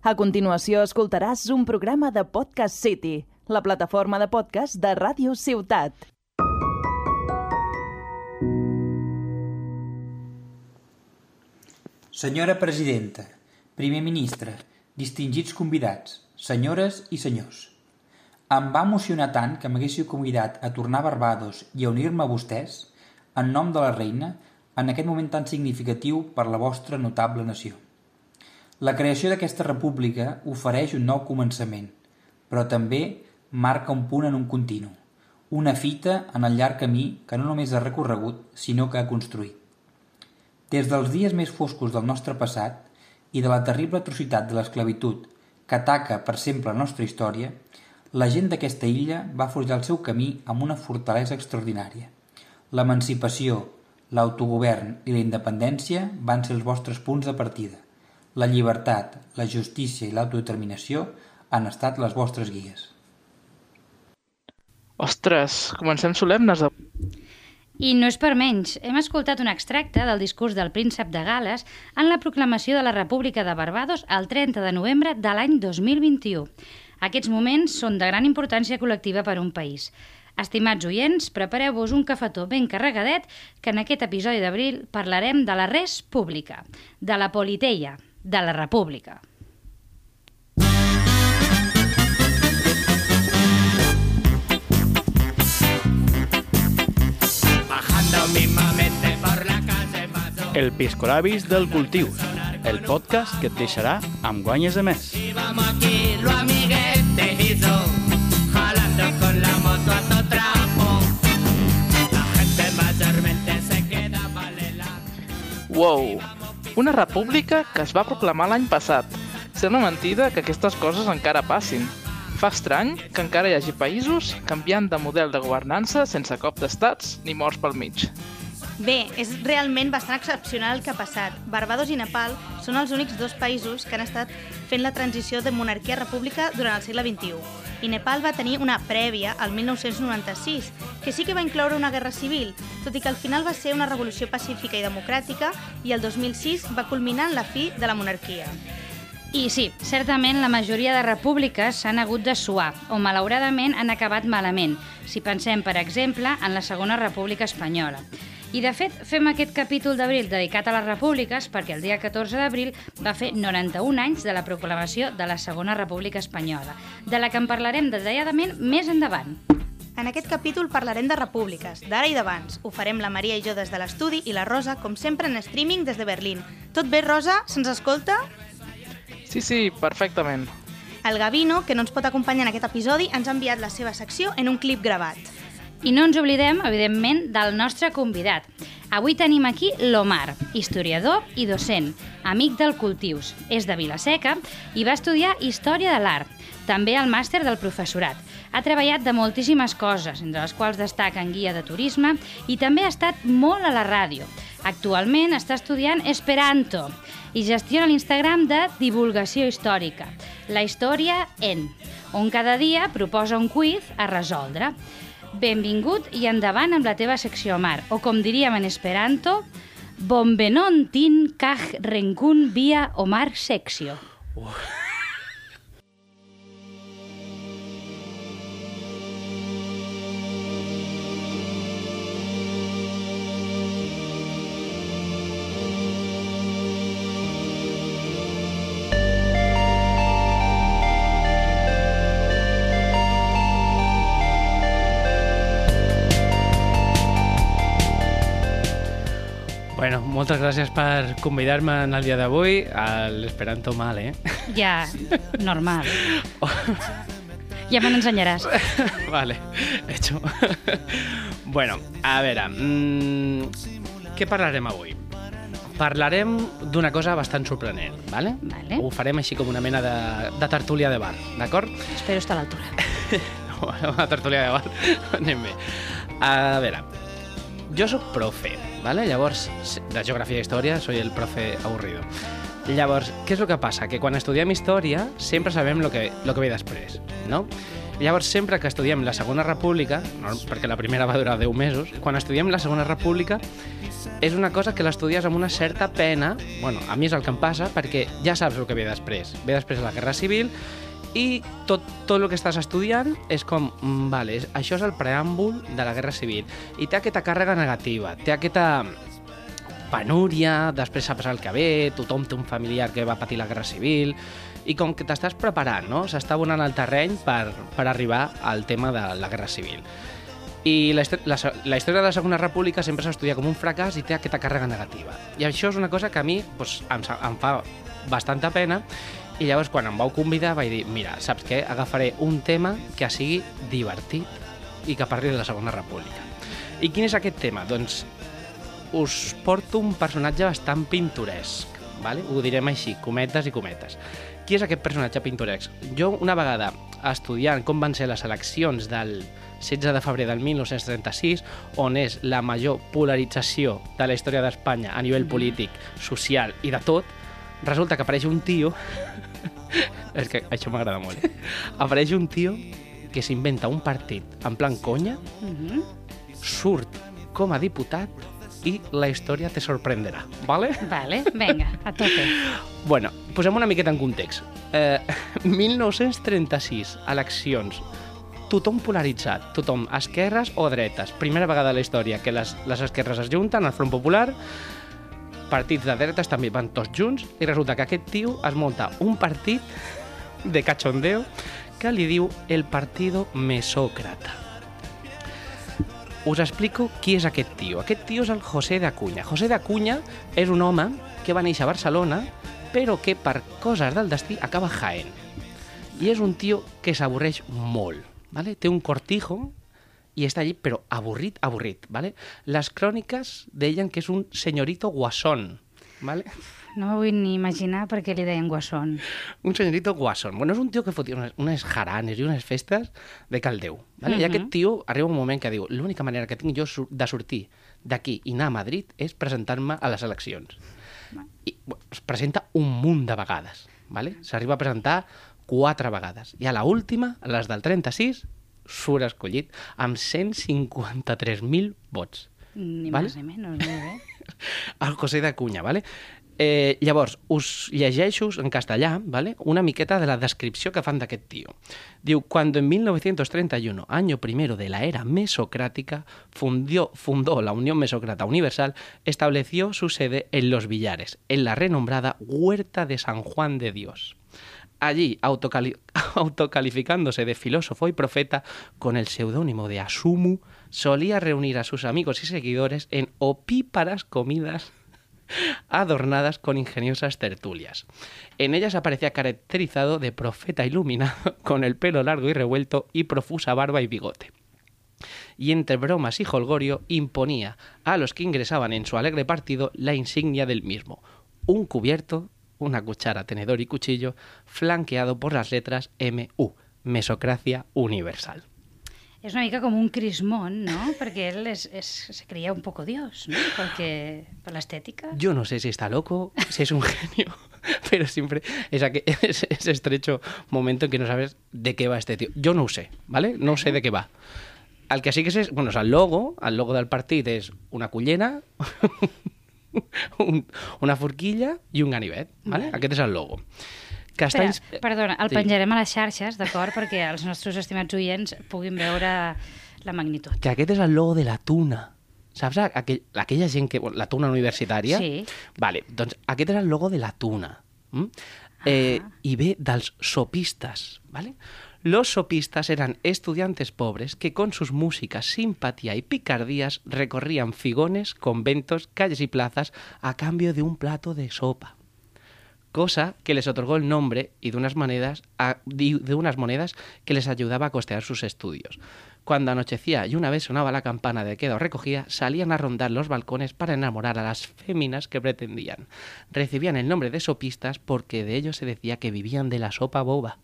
A continuació escoltaràs un programa de Podcast City, la plataforma de podcast de Ràdio Ciutat. Senyora presidenta, primer ministre, distingits convidats, senyores i senyors. Em va emocionar tant que m'haguéssiu convidat a tornar a Barbados i a unir-me a vostès, en nom de la reina, en aquest moment tan significatiu per la vostra notable nació. La creació d'aquesta república ofereix un nou començament, però també marca un punt en un continu, una fita en el llarg camí que no només ha recorregut, sinó que ha construït. Des dels dies més foscos del nostre passat i de la terrible atrocitat de l'esclavitud que ataca per sempre la nostra història, la gent d'aquesta illa va forjar el seu camí amb una fortalesa extraordinària. L'emancipació, l'autogovern i la independència van ser els vostres punts de partida. La llibertat, la justícia i l'autodeterminació han estat les vostres guies. Ostres, comencem solemnes. I no és per menys. Hem escoltat un extracte del discurs del príncep de Gales en la proclamació de la República de Barbados el 30 de novembre de l'any 2021. Aquests moments són de gran importància col·lectiva per a un país. Estimats oients, prepareu-vos un cafetó ben carregadet que en aquest episodi d'abril parlarem de la res pública, de la politeia, de la república. El Piscolabis del Cultius, el podcast que et deixarà amb guanyes de més. Vamos aquí, lo amiguete hizo, jalando con la moto a todo trapo. La gente mayormente se queda balela. Wow! Una república que es va proclamar l'any passat. Sembla mentida que aquestes coses encara passin. Fa estrany que encara hi hagi països canviant de model de governança sense cop d'estats ni morts pel mig. Bé, és realment bastant excepcional el que ha passat. Barbados i Nepal són els únics dos països que han estat fent la transició de monarquia a república durant el segle XXI. I Nepal va tenir una prèvia, al 1996, que sí que va incloure una guerra civil, tot i que al final va ser una revolució pacífica i democràtica i el 2006 va culminar en la fi de la monarquia. I sí, certament la majoria de repúbliques s'han hagut de suar, o malauradament han acabat malament, si pensem, per exemple, en la Segona República Espanyola. I, de fet, fem aquest capítol d'abril dedicat a les repúbliques perquè el dia 14 d'abril va fer 91 anys de la proclamació de la Segona República Espanyola, de la que en parlarem detalladament més endavant. En aquest capítol parlarem de repúbliques, d'ara i d'abans. Ho farem la Maria i jo des de l'estudi i la Rosa, com sempre, en streaming des de Berlín. Tot bé, Rosa? Se'ns escolta? Sí, sí, perfectament. El Gavino, que no ens pot acompanyar en aquest episodi, ens ha enviat la seva secció en un clip gravat. I no ens oblidem, evidentment, del nostre convidat. Avui tenim aquí l'Omar, historiador i docent, amic del Cultius. És de Vilaseca i va estudiar Història de l'Art, també el màster del professorat. Ha treballat de moltíssimes coses, entre les quals destaquen guia de turisme i també ha estat molt a la ràdio. Actualment està estudiant Esperanto i gestiona l'Instagram de Divulgació Històrica, la història en, on cada dia proposa un quiz a resoldre. Benvingut i endavant amb la teva secció, Mar, o com diríem en Esperanto, Bonvenon tin kaj renkun via Omar Secció. Bueno, moltes gràcies per convidar-me en el dia d'avui a l'Esperanto mal, eh? Ja, normal. Ja me n'ensenyaràs. vale, hecho. bueno, a veure, mm, què parlarem avui? Parlarem d'una cosa bastant sorprenent, vale? Vale. Ho farem així com una mena de, de tertúlia de bar, d'acord? Espero estar a l'altura. No, una tertúlia de bar, anem bé. A veure, jo sóc profe, ¿vale? Llavors, de geografia i història, soy el profe aburrido. Llavors, què és el que passa? Que quan estudiem història sempre sabem el que, lo que ve després, no? Llavors, sempre que estudiem la Segona República, no, perquè la primera va durar 10 mesos, quan estudiem la Segona República és una cosa que l'estudies amb una certa pena, bueno, a mi és el que em passa, perquè ja saps el que ve després. Ve després la Guerra Civil i tot, tot el que estàs estudiant és com, mm, vale, això és el preàmbul de la Guerra Civil i té aquesta càrrega negativa, té aquesta penúria, després saps el que ve, tothom té un familiar que va patir la Guerra Civil, i com que t'estàs preparant, no? S'està abonant el terreny per, per arribar al tema de la Guerra Civil. I la, la, la història de la Segona República sempre s'estudia com un fracàs i té aquesta càrrega negativa. I això és una cosa que a mi doncs, em, em fa bastanta pena i llavors quan em vau convidar vaig dir mira, saps què? Agafaré un tema que sigui divertit i que parli de la Segona República. I quin és aquest tema? Doncs us porto un personatge bastant pintoresc, vale? ho direm així, cometes i cometes. Qui és aquest personatge pintoresc? Jo una vegada estudiant com van ser les eleccions del 16 de febrer del 1936, on és la major polarització de la història d'Espanya a nivell polític, social i de tot, resulta que apareix un tio... és que això m'agrada molt. Apareix un tio que s'inventa un partit en plan conya, Mhm. surt com a diputat i la història te sorprenderà, vale? Vale, vinga, a tope. Bueno, posem una miqueta en context. Eh, 1936, eleccions. Tothom polaritzat, tothom esquerres o dretes. Primera vegada a la història que les, les esquerres es junten, el Front Popular, partits de dretes també van tots junts, i resulta que aquest tio es munta un partit de cachondeo que li diu el Partido Mesócrata. Us explico qui és aquest tio. Aquest tio és el José de Acuña. José de Acuña és un home que va néixer a Barcelona, però que per coses del destí acaba a Jaén. I és un tio que s'avorreix molt. ¿vale? Té un cortijo i està allí, però avorrit, avorrit. ¿vale? Les cròniques deien que és un senyorito guasón. ¿vale? No m'ho vull ni imaginar per què li deien guasón. Un senyorito guasón. Bueno, és un tio que fotia unes, unes jaranes i unes festes de caldeu. ¿vale? I Mhm. aquest tio arriba un moment que diu l'única manera que tinc jo de sortir d'aquí i anar a Madrid és presentar-me a les eleccions. I bueno, es presenta un munt de vegades. ¿vale? S'arriba a presentar quatre vegades. I a la última, a les del 36, surt escollit amb 153.000 vots. Ni Vale. més ni menys, bé. el José de Cunya, ¿vale? Eh, llavors, us llegeixo en castellà ¿vale? una miqueta de la descripció que fan d'aquest tio. Diu, cuando en 1931, año primero de la era mesocrática, fundió, fundó la Unión Mesócrata Universal, estableció su sede en Los Villares, en la renombrada Huerta de San Juan de Dios. Allí, autocali- autocalificándose de filósofo y profeta con el seudónimo de Asumu, solía reunir a sus amigos y seguidores en opíparas comidas adornadas con ingeniosas tertulias. En ellas aparecía caracterizado de profeta iluminado, con el pelo largo y revuelto y profusa barba y bigote y entre bromas y holgorio imponía a los que ingresaban en su alegre partido la insignia del mismo, un cubierto, una cuchara, tenedor y cuchillo, flanqueado por las letras MU, Mesocracia Universal. És una mica com un crismón, no? Perquè ell és, és, se creia un poco Dios, no? Perquè, per l'estètica. Yo no sé si está loco, si es un genio, pero siempre es ese, ese estrecho momento en que no sabes de qué va este tío. Yo no sé, ¿vale? No sé de qué va. El que sí que és, bueno, és el logo, el logo del partit és una cullera, un, una forquilla i un ganivet, ¿vale? Aquest és el logo. Que està Espera, ins- perdona, el Sí. penjarem a les xarxes, d'acord? Perquè els nostres estimats oients puguin veure la magnitud. Que aquest és el logo de la tuna. Saps aquell, aquella gent que... La tuna universitària? Sí. Vale, doncs aquest era el logo de la tuna. Mm? Eh, Ah. I ve dels sopistas, ¿vale? Los sopistas eran estudiantes pobres que con sus músicas, simpatía y picardías recorrían figones, conventos, calles y plazas a cambio de un plato de sopa cosa que les otorgó el nombre y de unas monedas, de unas monedas que les ayudaba a costear sus estudios. Cuando anochecía y una vez sonaba la campana de queda o recogida, salían a rondar los balcones para enamorar a las féminas que pretendían. Recibían el nombre de sopistas porque de ellos se decía que vivían de la sopa boba.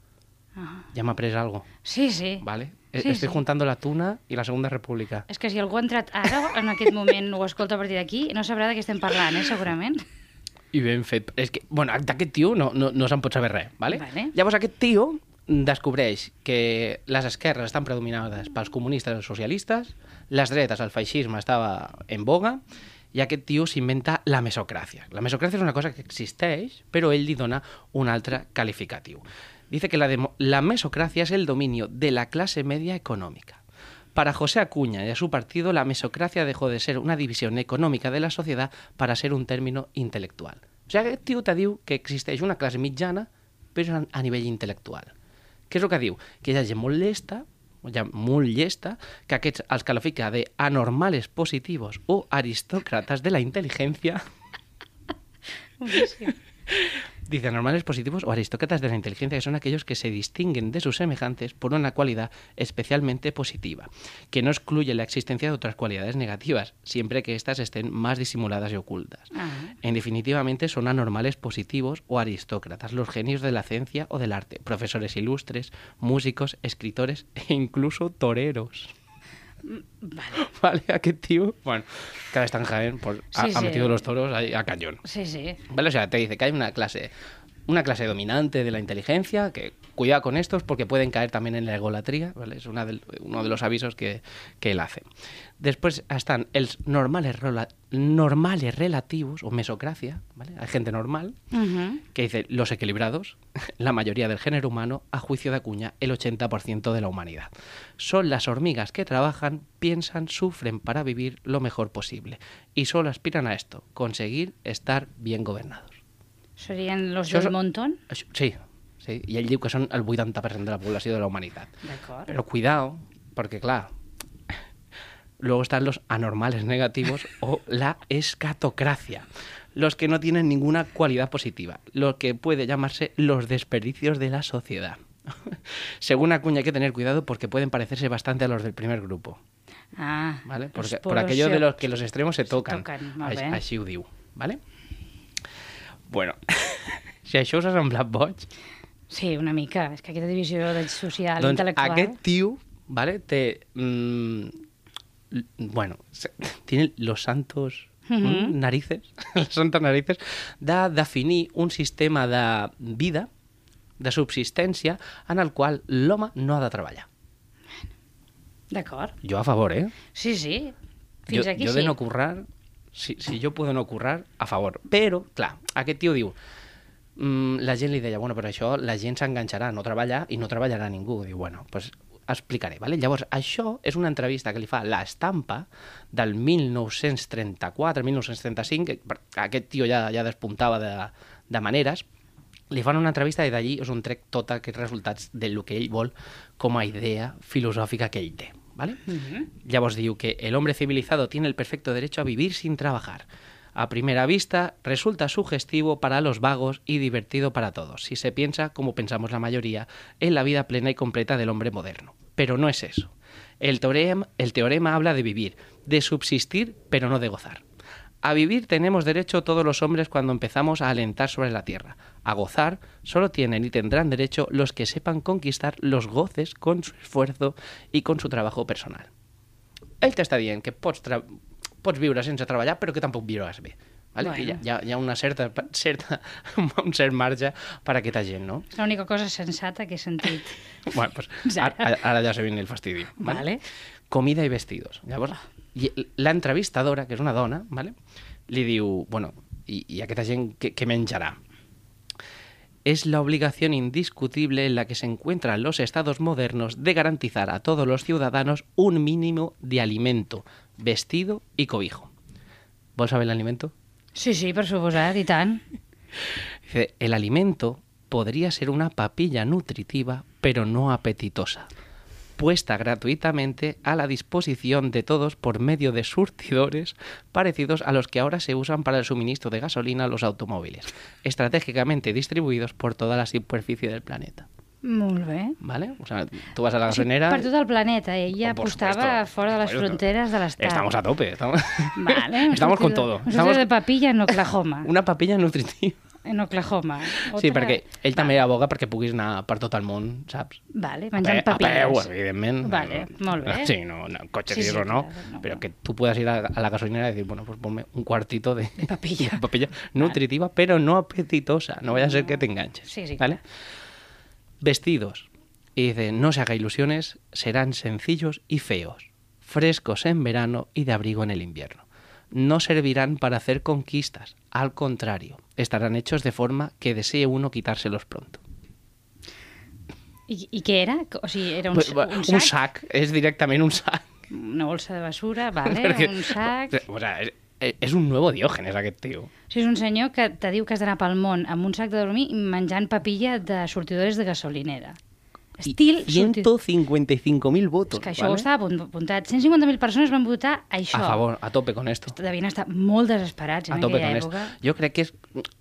Ah. Ya me apres algo, Sí, sí. ¿vale? E- Sí, Estoy sí. juntando la tuna y la Segunda República. És que si algú ha entrat ara, en aquest moment, o escolta a partir d'aquí, no sabrà de què estem parlant, eh, segurament. I ben fet. És que, bueno, d'aquest tio no, no, no se'n pot saber res, ¿vale? Vale. Llavors aquest tio descobreix que les esquerres estan predominades pels comunistes i els socialistes, les dretes, el feixisme estava en boga, i aquest tio s'inventa la mesocràcia. La mesocràcia és una cosa que existeix, però ell li dona un altre calificatiu. Dice que la, la mesocracia es el dominio de la clase media económica. Para José Acuña y a su partido, la mesocracia dejó de ser una división econòmica de la sociedad para ser un término intelectual. O sigui, aquest tio te diu que existeix una classe mitjana, però a, nivell intel·lectual. Què és el que diu? Que hi ha gent molt llesta, hi molt llesta, que aquests els califica de anormales positivos o aristócratas de la inteligencia Dice anormales positivos o aristócratas de la inteligencia, que son aquellos que se distinguen de sus semejantes por una cualidad especialmente positiva, que no excluye la existencia de otras cualidades negativas, siempre que éstas estén más disimuladas y ocultas. Ah. En definitivamente son anormales positivos o aristócratas, los genios de la ciencia o del arte, profesores ilustres, músicos, escritores e incluso toreros. Vale. Vale, aquest tío, bueno, cada vez está en Jaén, pues, ha, Sí, ha sí. metido los toros ahí a cañón. Sí, sí. ¿Vale? O sea, te dice que hay una clase, una clase dominante de la inteligencia, que cuidado con estos porque pueden caer también en la egolatría, ¿vale? Es una del- uno de los avisos que, que él hace. Después están els normales, normales relativos, o mesocracia, ¿vale? Hay gente normal, que dice los equilibrados, la mayoría del género humano, a juicio de Acuña, el 80% de la humanidad. Son las hormigas que trabajan, piensan, sufren para vivir lo mejor posible. Y solo aspiran a esto, conseguir estar bien gobernados. Serien los Això del montón? Això- Sí, sí, i ell diu que són el 80% de la població de la humanitat. D'acord. Pero cuidado, porque claro, luego están los anormales negativos o la escatocracia, los que no tienen ninguna cualidad positiva, lo que puede llamarse los desperdicios de la sociedad. Según Acuña hay que tener cuidado porque pueden parecerse bastante a los del primer grupo, Ah, ¿vale? els Porque, por aquello de los que los extremos se tocan. toquen. Així ho diu, ¿vale? Bueno, si això us ha semblat boig, Sí, una mica. És que aquesta divisió de social, doncs intel·lectual... aquest tio, ¿vale? Té, mm, bueno, tiene los santos Mhm. mm, narices, les santes narices, de definir un sistema de vida, de subsistència, en el qual l'home no ha de treballar. D'acord. Jo a favor, eh? Sí, sí. Fins jo, aquí jo sí. de no currar, si, si jo puedo no currar, a favor. Però, clar, aquest tio diu, mm, la gent li deia, bueno, però això la gent s'enganxarà no treballar i no treballarà ningú. Diu, bueno, doncs pues, explicaré. Vale? Llavors, això és una entrevista que li fa l'Estampa del 1934-1935, que per- aquest tio ja, ja despuntava de, de maneres, li fan una entrevista i d'allí és un trec tot aquests resultats del que ell vol com a idea filosòfica que ell té. ¿Vale? Llavors diu que el hombre civilizado tiene el perfecto derecho a vivir sin trabajar. A primera vista resulta sugestivo para los vagos y divertido para todos, si se piensa, como pensamos la mayoría, en la vida plena y completa del hombre moderno. Pero no es eso. El teorema, el teorema habla de vivir, de subsistir, pero no de gozar. A vivir tenemos derecho todos los hombres cuando empezamos a alentar sobre la tierra. A gozar solo tienen y tendrán derecho los que sepan conquistar los goces con su esfuerzo i con su trabajo personal. Ell t'està dient que pots, pots viure sense treballar, però que tampoc viuràs bé. Vale? Bueno. Bueno. Hi, ha, hi, ha, hi ha una certa, certa, un cert marge per a aquesta gent, no? És l'única cosa sensata que he sentit. Bueno, pues, ara, ara ja se viene el fastidio. ¿vale? Vale. Comida i vestidos. Llavors, i l'entrevistadora, que és una dona, ¿vale? li diu, bueno, i, i aquesta gent què, què menjarà? Es la obligación indiscutible en la que se encuentran los estados modernos de garantizar a todos los ciudadanos un mínimo de alimento, vestido y cobijo. ¿Vos sabés el alimento? Sí, sí, suposat, i tant. Dice, el alimento podría ser una papilla nutritiva, pero no apetitosa, puesta gratuitamente a la disposición de todos por medio de surtidores parecidos a los que ahora se usan para el suministro de gasolina a los automóviles, estratégicamente distribuidos por toda la superficie del planeta. Molt bé. ¿Vale? O sea, tú vas a la O sigui, gasolinera... per tot el planeta. Ella Oh, por apostava supuesto, fora de les supuesto. fronteres de l'Estat. Estamos a tope. Estamos, Vale, estamos con todo. Estamos- de papilla en Oklahoma. Una papilla nutritiva. En Oklahoma. Sí, perquè ell Va. també aboga perquè puguis anar per tot el món, saps? Vale, A menjant a peu, papilles. evidentment. Vale, molt bé. Sí, no, no cotxe Sí, sí, sí, o no, claro, no, pero no. que tú puedas ir a, a la gasolinera y decir, bueno, pues ponme un cuartito de, De papilla. de papilla nutritiva, pero no apetitosa, no vaya a ser que te enganches. Sí, sí, ¿vale? Vestidos. Y dice, no se haga ilusiones, serán sencillos y feos, frescos en verano y de abrigo en el invierno. No servirán para hacer conquistas, al contrario, estarán hechos de forma que desee uno quitárselos pronto. I, I què era? O sigui, era un, un, un sac? sac, és directament un sac. Una bolsa de basura, vale, Perquè- un sac... O sea, és, és un nuevo Diògenes, aquest tio. O sigui, és un senyor que te diu que has d'anar pel món amb un sac de dormir menjant papilla de sortidores de gasolinera. Estil sortidor. 155.000 votos. És que això ho estava apunt- apuntat. 150.000 persones van votar això. A favor, a tope con esto. Devien estar molt desesperats A en tope aquella con esto. època. Jo crec que és...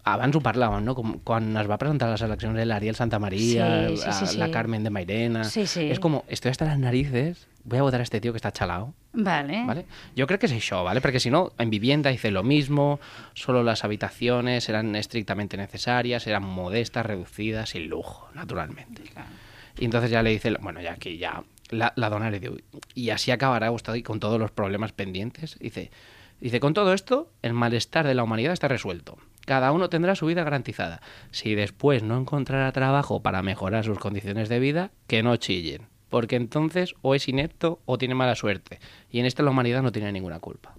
Abans ho parlàvem, no? Com quan es va presentar a les eleccions de l'Ariel Santa María, Sí, sí, sí, la sí. Carmen de Mairena... Sí, sí. És com, estoy hasta las narices, voy a votar a este tío que está chalao. Vale. ¿Vale? Yo creo que es eso, ¿vale? Porque si no, en vivienda dice lo mismo, solo las habitaciones eran estrictamente necesarias, eran modestas, reducidas, sin lujo, naturalmente. Y entonces ya le dice, bueno, ya aquí ya la, la dona le y así acabará usted con todos los problemas pendientes. Dice, dice, con todo esto, el malestar de la humanidad está resuelto. Cada uno tendrá su vida garantizada. Si después no encontrará trabajo para mejorar sus condiciones de vida, que no chillen. Porque entonces o es inepto o tiene mala suerte. Y en esto la humanidad no tiene ninguna culpa.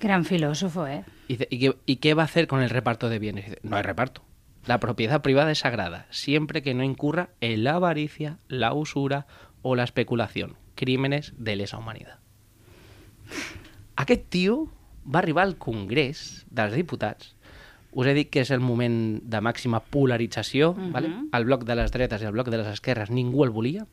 Gran filósofo, eh? Y, dice, ¿y, qué, y qué va a hacer con el reparto de bienes? Dice, no hay reparto. La propiedad privada es sagrada, siempre que no incurra en la avaricia, la usura o la especulación, crímenes de lesa humanidad. Aquest tio va arribar al Congrés dels Diputats. Us he dit que és el moment de màxima polarització, Mhm. vale? el bloc de les dretes i el bloc de les esquerres ningú el volia.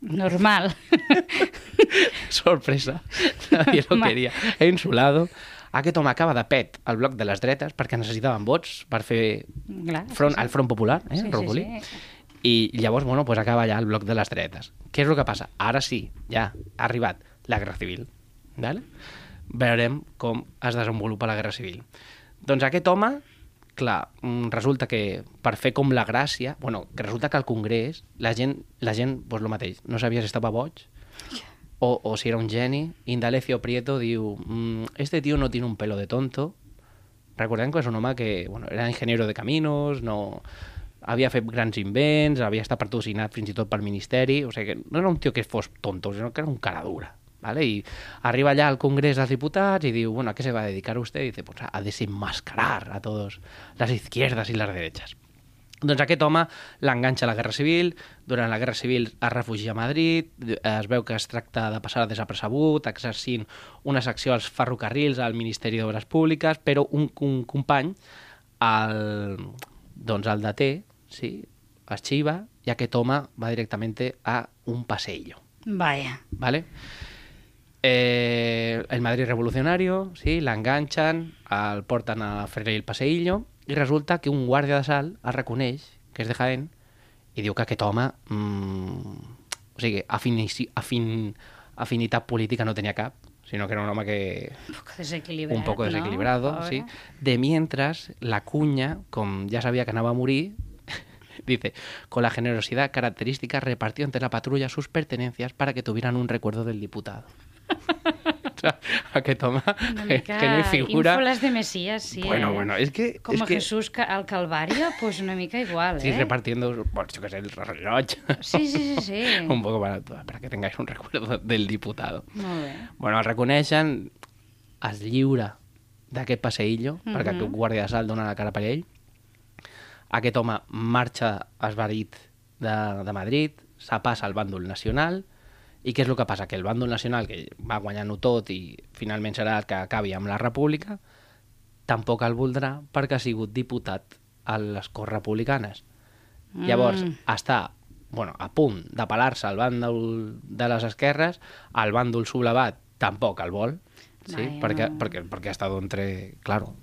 Normal. Sorpresa, nadie lo queria. He insulado. Aquest home acaba de pet al bloc de les dretes perquè necessitaven vots per fer Clar, front, sí, sí. al Front Popular, eh, Sí, sí, Rugolí. sí. I llavors, bueno, pues acaba ja el bloc de les dretes. Què és el que passa? Ara sí, ja ha arribat la Guerra Civil. Vale? Veurem com es desenvolupa la Guerra Civil. Doncs aquest home, clar, mm, resulta que per fer com la gràcia, bueno, que resulta que al Congrés la gent, la gent pues, lo mateix, no sabia si estava boig o, si era un geni. Indalecio Prieto diu, "Mm, este tío no tiene un pelo de tonto. Recordem que és un home que bueno, era ingeniero de caminos, no havia fet grans invents, havia estat patrocinat fins i tot pel Ministeri, o sigui que no era un tio que fos tonto, sinó que era un cara dura. ¿vale? Y arriba allá al Congrés dels Diputats y digo, bueno, ¿a qué se va a dedicar usted? Y dice, pues a desenmascarar a todos las izquierdas y las derechas. Doncs aquest home l'enganxa a la Guerra Civil, durant la Guerra Civil es refugia a Madrid, es veu que es tracta de passar desapercebut, exercint una secció als ferrocarrils al Ministeri d'Obres Públiques, però un, un company el, doncs el deté, sí, es xiva, i aquest home va directament a un passeillo. Vaya. ¿vale? Eh, el Madrid revolucionario, sí, la enganchan, el porten a fer el passeillo i resulta que un guàrdia de salt el reconeix, que és de Jaén, i diu que aquest home, mm, o sigui, afinici, afin, afinitat política no tenia cap, sinó que era un home que Un poco desequilibrado. un poco desequilibrado, ¿no? sí. Pobre. De mientras, la cuña, com ja sabia que anava a morir, dice, con la generosidad característica repartió entre la patrulla sus pertenencias para que tuvieran un recuerdo del diputado. home, Una que, mica que no hi figura... ínfoles de Mesías, sí, bueno, eh? bueno, es que... Com es a que Jesús ca- al Calvario, pues una mica igual, Sí, eh? repartiendo, bueno, yo qué sé, el reloj. Sí, sí, sí, sí. un poco para, para que tengáis un recuerdo del diputado. Molt bé. Bueno, el reconeixen, es lliura d'aquest passeillo, mm -hmm. perquè Mhm. aquest guàrdia de salt dona la cara per ell. Aquest home marxa esvarit de, de Madrid, se passa al bàndol nacional, i què és el que passa? Que el bàndol nacional, que va guanyant-ho tot i finalment serà el que acabi amb la república, tampoc el voldrà perquè ha sigut diputat a les Corts Republicanes. Llavors, Mm. està bueno, a punt de pelar-se al bàndol de les esquerres, el bàndol sublevat tampoc el vol, sí? Vaja. perquè, perquè, perquè ha estat entre... Claro,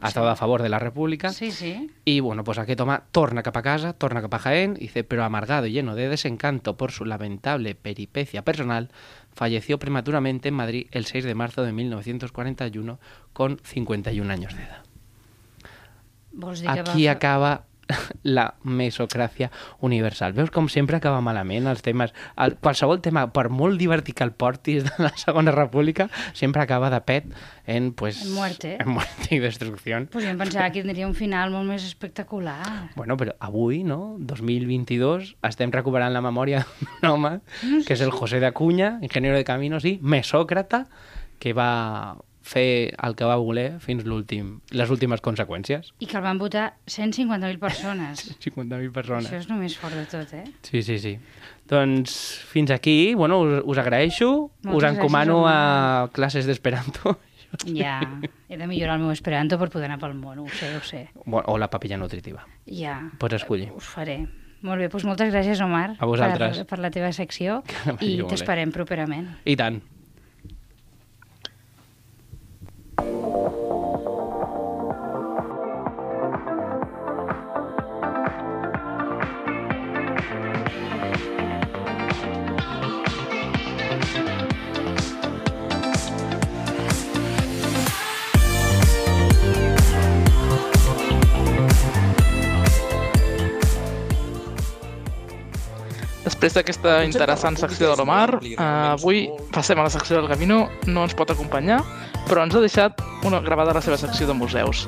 ha estat a favor de la república Sí, sí. y bueno, pues aquest home torna cap a casa, torna cap a Jaén, y dice, pero amargado y lleno de desencanto por su lamentable peripecia personal, falleció prematuramente en Madrid el 6 de marzo de 1941 con 51 años de edad. Aquí acaba la mesocràcia universal. Veus com sempre acaba malament els temes. El, qualsevol tema, per molt divertit que el portis de la Segona República, sempre acaba de pet en, pues, En muerte. En muerte i destrucció. Pues jo em pensava que tindria un final molt més espectacular. Bueno, però avui, no? 2022, estem recuperant la memòria d'un home que és el José de Acuña, ingeniero de caminos i mesòcrata, que va fer el que va voler fins l'últim, les últimes conseqüències. I que el van votar 150.000 persones. 50.000 persones. Això és només fort de tot, eh? Sí, sí, sí. Doncs fins aquí, bueno, us, us agraeixo, Moltes us encomano a classes d'esperanto Ja, he de millorar el meu esperanto per poder anar pel món, ho sé, ho sé. O la papilla nutritiva. Ja, Pots escollir. us faré. Molt bé, doncs moltes gràcies, Omar, A vosaltres. per, per la teva secció i t'esperem properament. I tant. Després d'aquesta interessant secció de l'Omar, eh, avui passem a la secció del Gamino, no ens pot acompanyar, però ens ha deixat una gravada la seva secció de museus.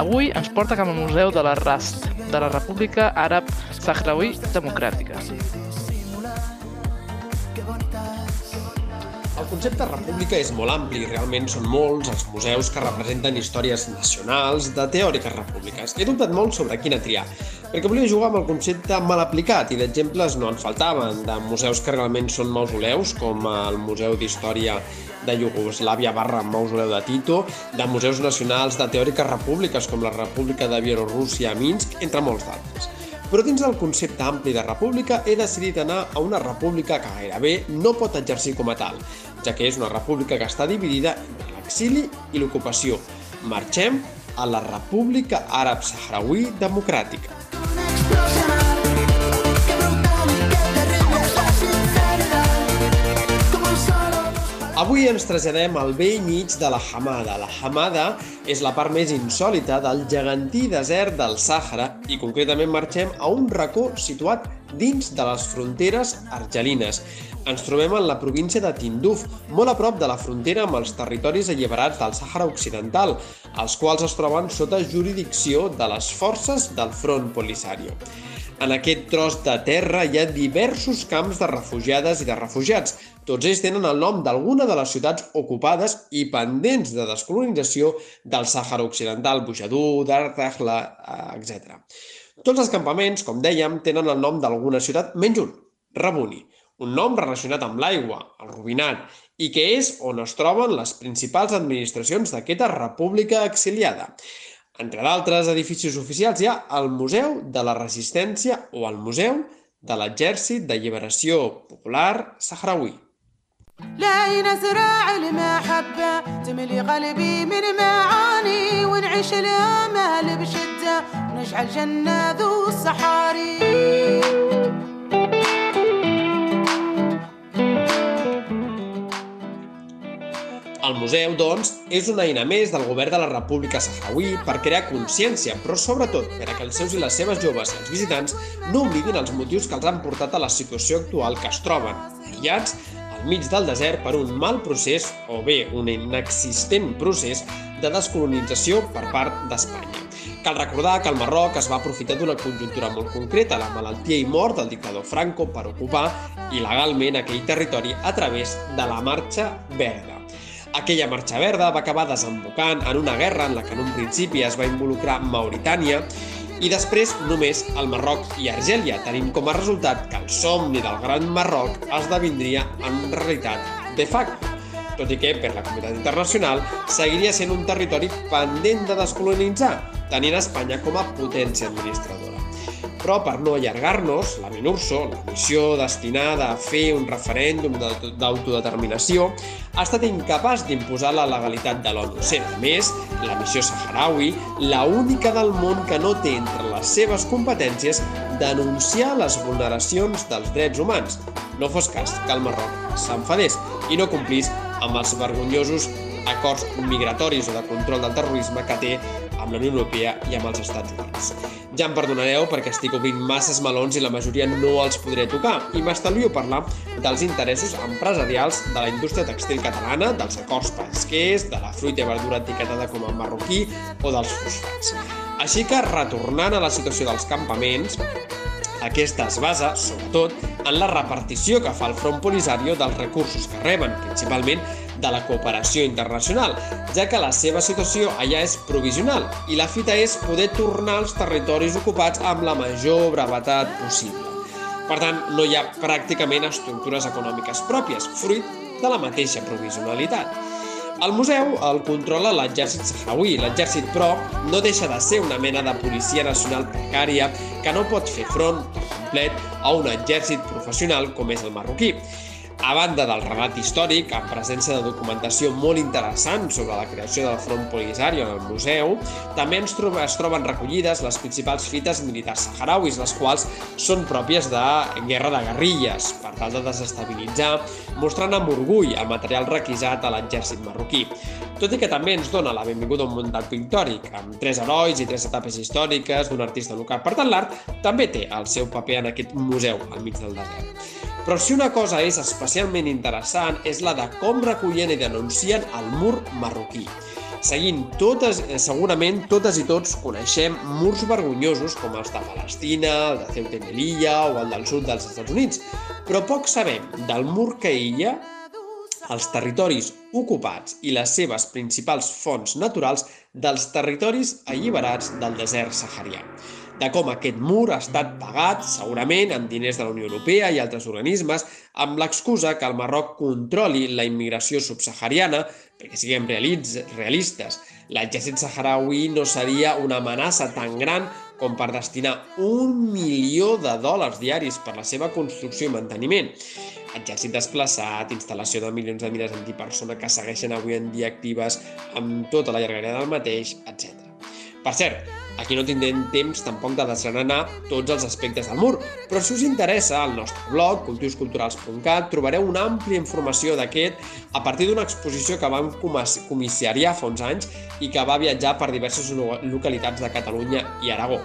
Avui ens porta cap al Museu de la RAST, de la República Àrab Sahraoui Democràtica. El concepte república és molt ampli, realment són molts els museus que representen històries nacionals de teòriques repúbliques. He dubtat molt sobre quina triar, perquè volia jugar amb el concepte mal aplicat i d'exemples no en faltaven, de museus que realment són mausoleus, com el Museu d'Història de Iugoslàvia barra Mausoleu de Tito, de museus nacionals de teòriques repúbliques com la República de Bielorússia a Minsk, entre molts d'altres. Però dins del concepte ampli de república he decidit anar a una república que gairebé no pot exercir com a tal, ja que és una república que està dividida entre l'exili i l'ocupació. Marxem a la República Àrab Sahraoui Democràtica. Avui ens traslladem al vell mig de la Hamada. La Hamada és la part més insòlita del gegantí desert del Sàhara i concretament marxem a un racó situat dins de les fronteres argelines. Ens trobem en la província de Tinduf, molt a prop de la frontera amb els territoris alliberats del Sàhara Occidental, els quals es troben sota jurisdicció de les forces del Front Polisario. En aquest tros de terra hi ha diversos camps de refugiades i de refugiats. Tots ells tenen el nom d'alguna de les ciutats ocupades i pendents de descolonització del Sàhara Occidental, Bujadú, Dartahla, etc. Tots els campaments, com dèiem, tenen el nom d'alguna ciutat, menys un, Rabuni, un nom relacionat amb l'aigua, el Rubinat, i que és on es troben les principals administracions d'aquesta república exiliada. Entre d'altres edificis oficials hi ha el Museu de la Resistència o el Museu de l'Exèrcit de Lliberació Popular Sahraoui. لا نزرع المحبة تملي قلبي من معاني ونعيش الأمل بشدة ونجعل جنة ذو الصحاري El museu, doncs, és una eina més del govern de la República Sahraoui per crear consciència, però sobretot per a que els seus i les seves joves i els visitants no oblidin els motius que els han portat a la situació actual que es troben, aïllats al mig del desert per un mal procés o bé un inexistent procés de descolonització per part d'Espanya. Cal recordar que el Marroc es va aprofitar d'una conjuntura molt concreta, la malaltia i mort del dictador Franco, per ocupar il·legalment aquell territori a través de la Marxa Verda. Aquella marxa verda va acabar desembocant en una guerra en la que en un principi es va involucrar Mauritània i després només el Marroc i Argèlia, tenint com a resultat que el somni del Gran Marroc esdevindria en realitat de facto, tot i que per la comunitat internacional seguiria sent un territori pendent de descolonitzar, tenint Espanya com a potència administradora. Però per no allargar-nos, la MINURSO, la missió destinada a fer un referèndum de- d'autodeterminació, ha estat incapaç d'imposar la legalitat de l'ONU, a més, la missió saharaui la única del món que no té entre les seves competències denunciar les vulneracions dels drets humans. No fos cas que el Marroc s'enfadés i no complís amb els vergonyosos acords migratoris o de control del terrorisme que té amb la Unió Europea i amb els Estats Units. Ja em perdonareu perquè estic obrint masses melons i la majoria no els podré tocar i m'estalvio parlar dels interessos empresarials de la indústria textil catalana, dels acords pesquers, de la fruita i verdura etiquetada com a marroquí o dels fosfats. Així que, retornant a la situació dels campaments, aquesta es basa, sobretot, en la repartició que fa el Front Polisario dels recursos que reben, principalment de la cooperació internacional, ja que la seva situació allà és provisional i la fita és poder tornar als territoris ocupats amb la major brevetat possible. Per tant, no hi ha pràcticament estructures econòmiques pròpies, fruit de la mateixa provisionalitat. El museu el controla l'exèrcit sahrauí. L'exèrcit, però, no deixa de ser una mena de policia nacional precària que no pot fer front complet a un exèrcit professional com és el marroquí. A banda del relat històric, amb presència de documentació molt interessant sobre la creació del Front Polisario en el museu, també ens troba, es troben recollides les principals fites militars saharauis, les quals són pròpies de guerra de guerrilles, per tal de desestabilitzar, mostrant amb orgull el material requisat a l'exèrcit marroquí. Tot i que també ens dona la benvinguda a un muntat pictòric, amb tres herois i tres etapes històriques d'un artista local. Per tant, l'art també té el seu paper en aquest museu al mig del desert. Però si una cosa és especialment interessant és la de com recullen i denuncien el mur marroquí. Seguint totes, eh, segurament totes i tots coneixem murs vergonyosos com els de Palestina, el de Ceuta i Melilla o el del sud dels Estats Units, però poc sabem del mur que aïlla els territoris ocupats i les seves principals fonts naturals dels territoris alliberats del desert saharià de com aquest mur ha estat pagat, segurament, amb diners de la Unió Europea i altres organismes, amb l'excusa que el Marroc controli la immigració subsahariana, perquè siguem realistes, l'exèrcit saharaui no seria una amenaça tan gran com per destinar un milió de dòlars diaris per la seva construcció i manteniment. Exèrcit desplaçat, instal·lació de milions de mines antipersona que segueixen avui en dia actives amb tota la llargària del mateix, etc. Per cert, aquí no tindrem temps tampoc de desgranar tots els aspectes del mur, però si us interessa, al nostre blog, cultiusculturals.cat, trobareu una àmplia informació d'aquest a partir d'una exposició que vam comissariar fa uns anys i que va viatjar per diverses localitats de Catalunya i Aragó.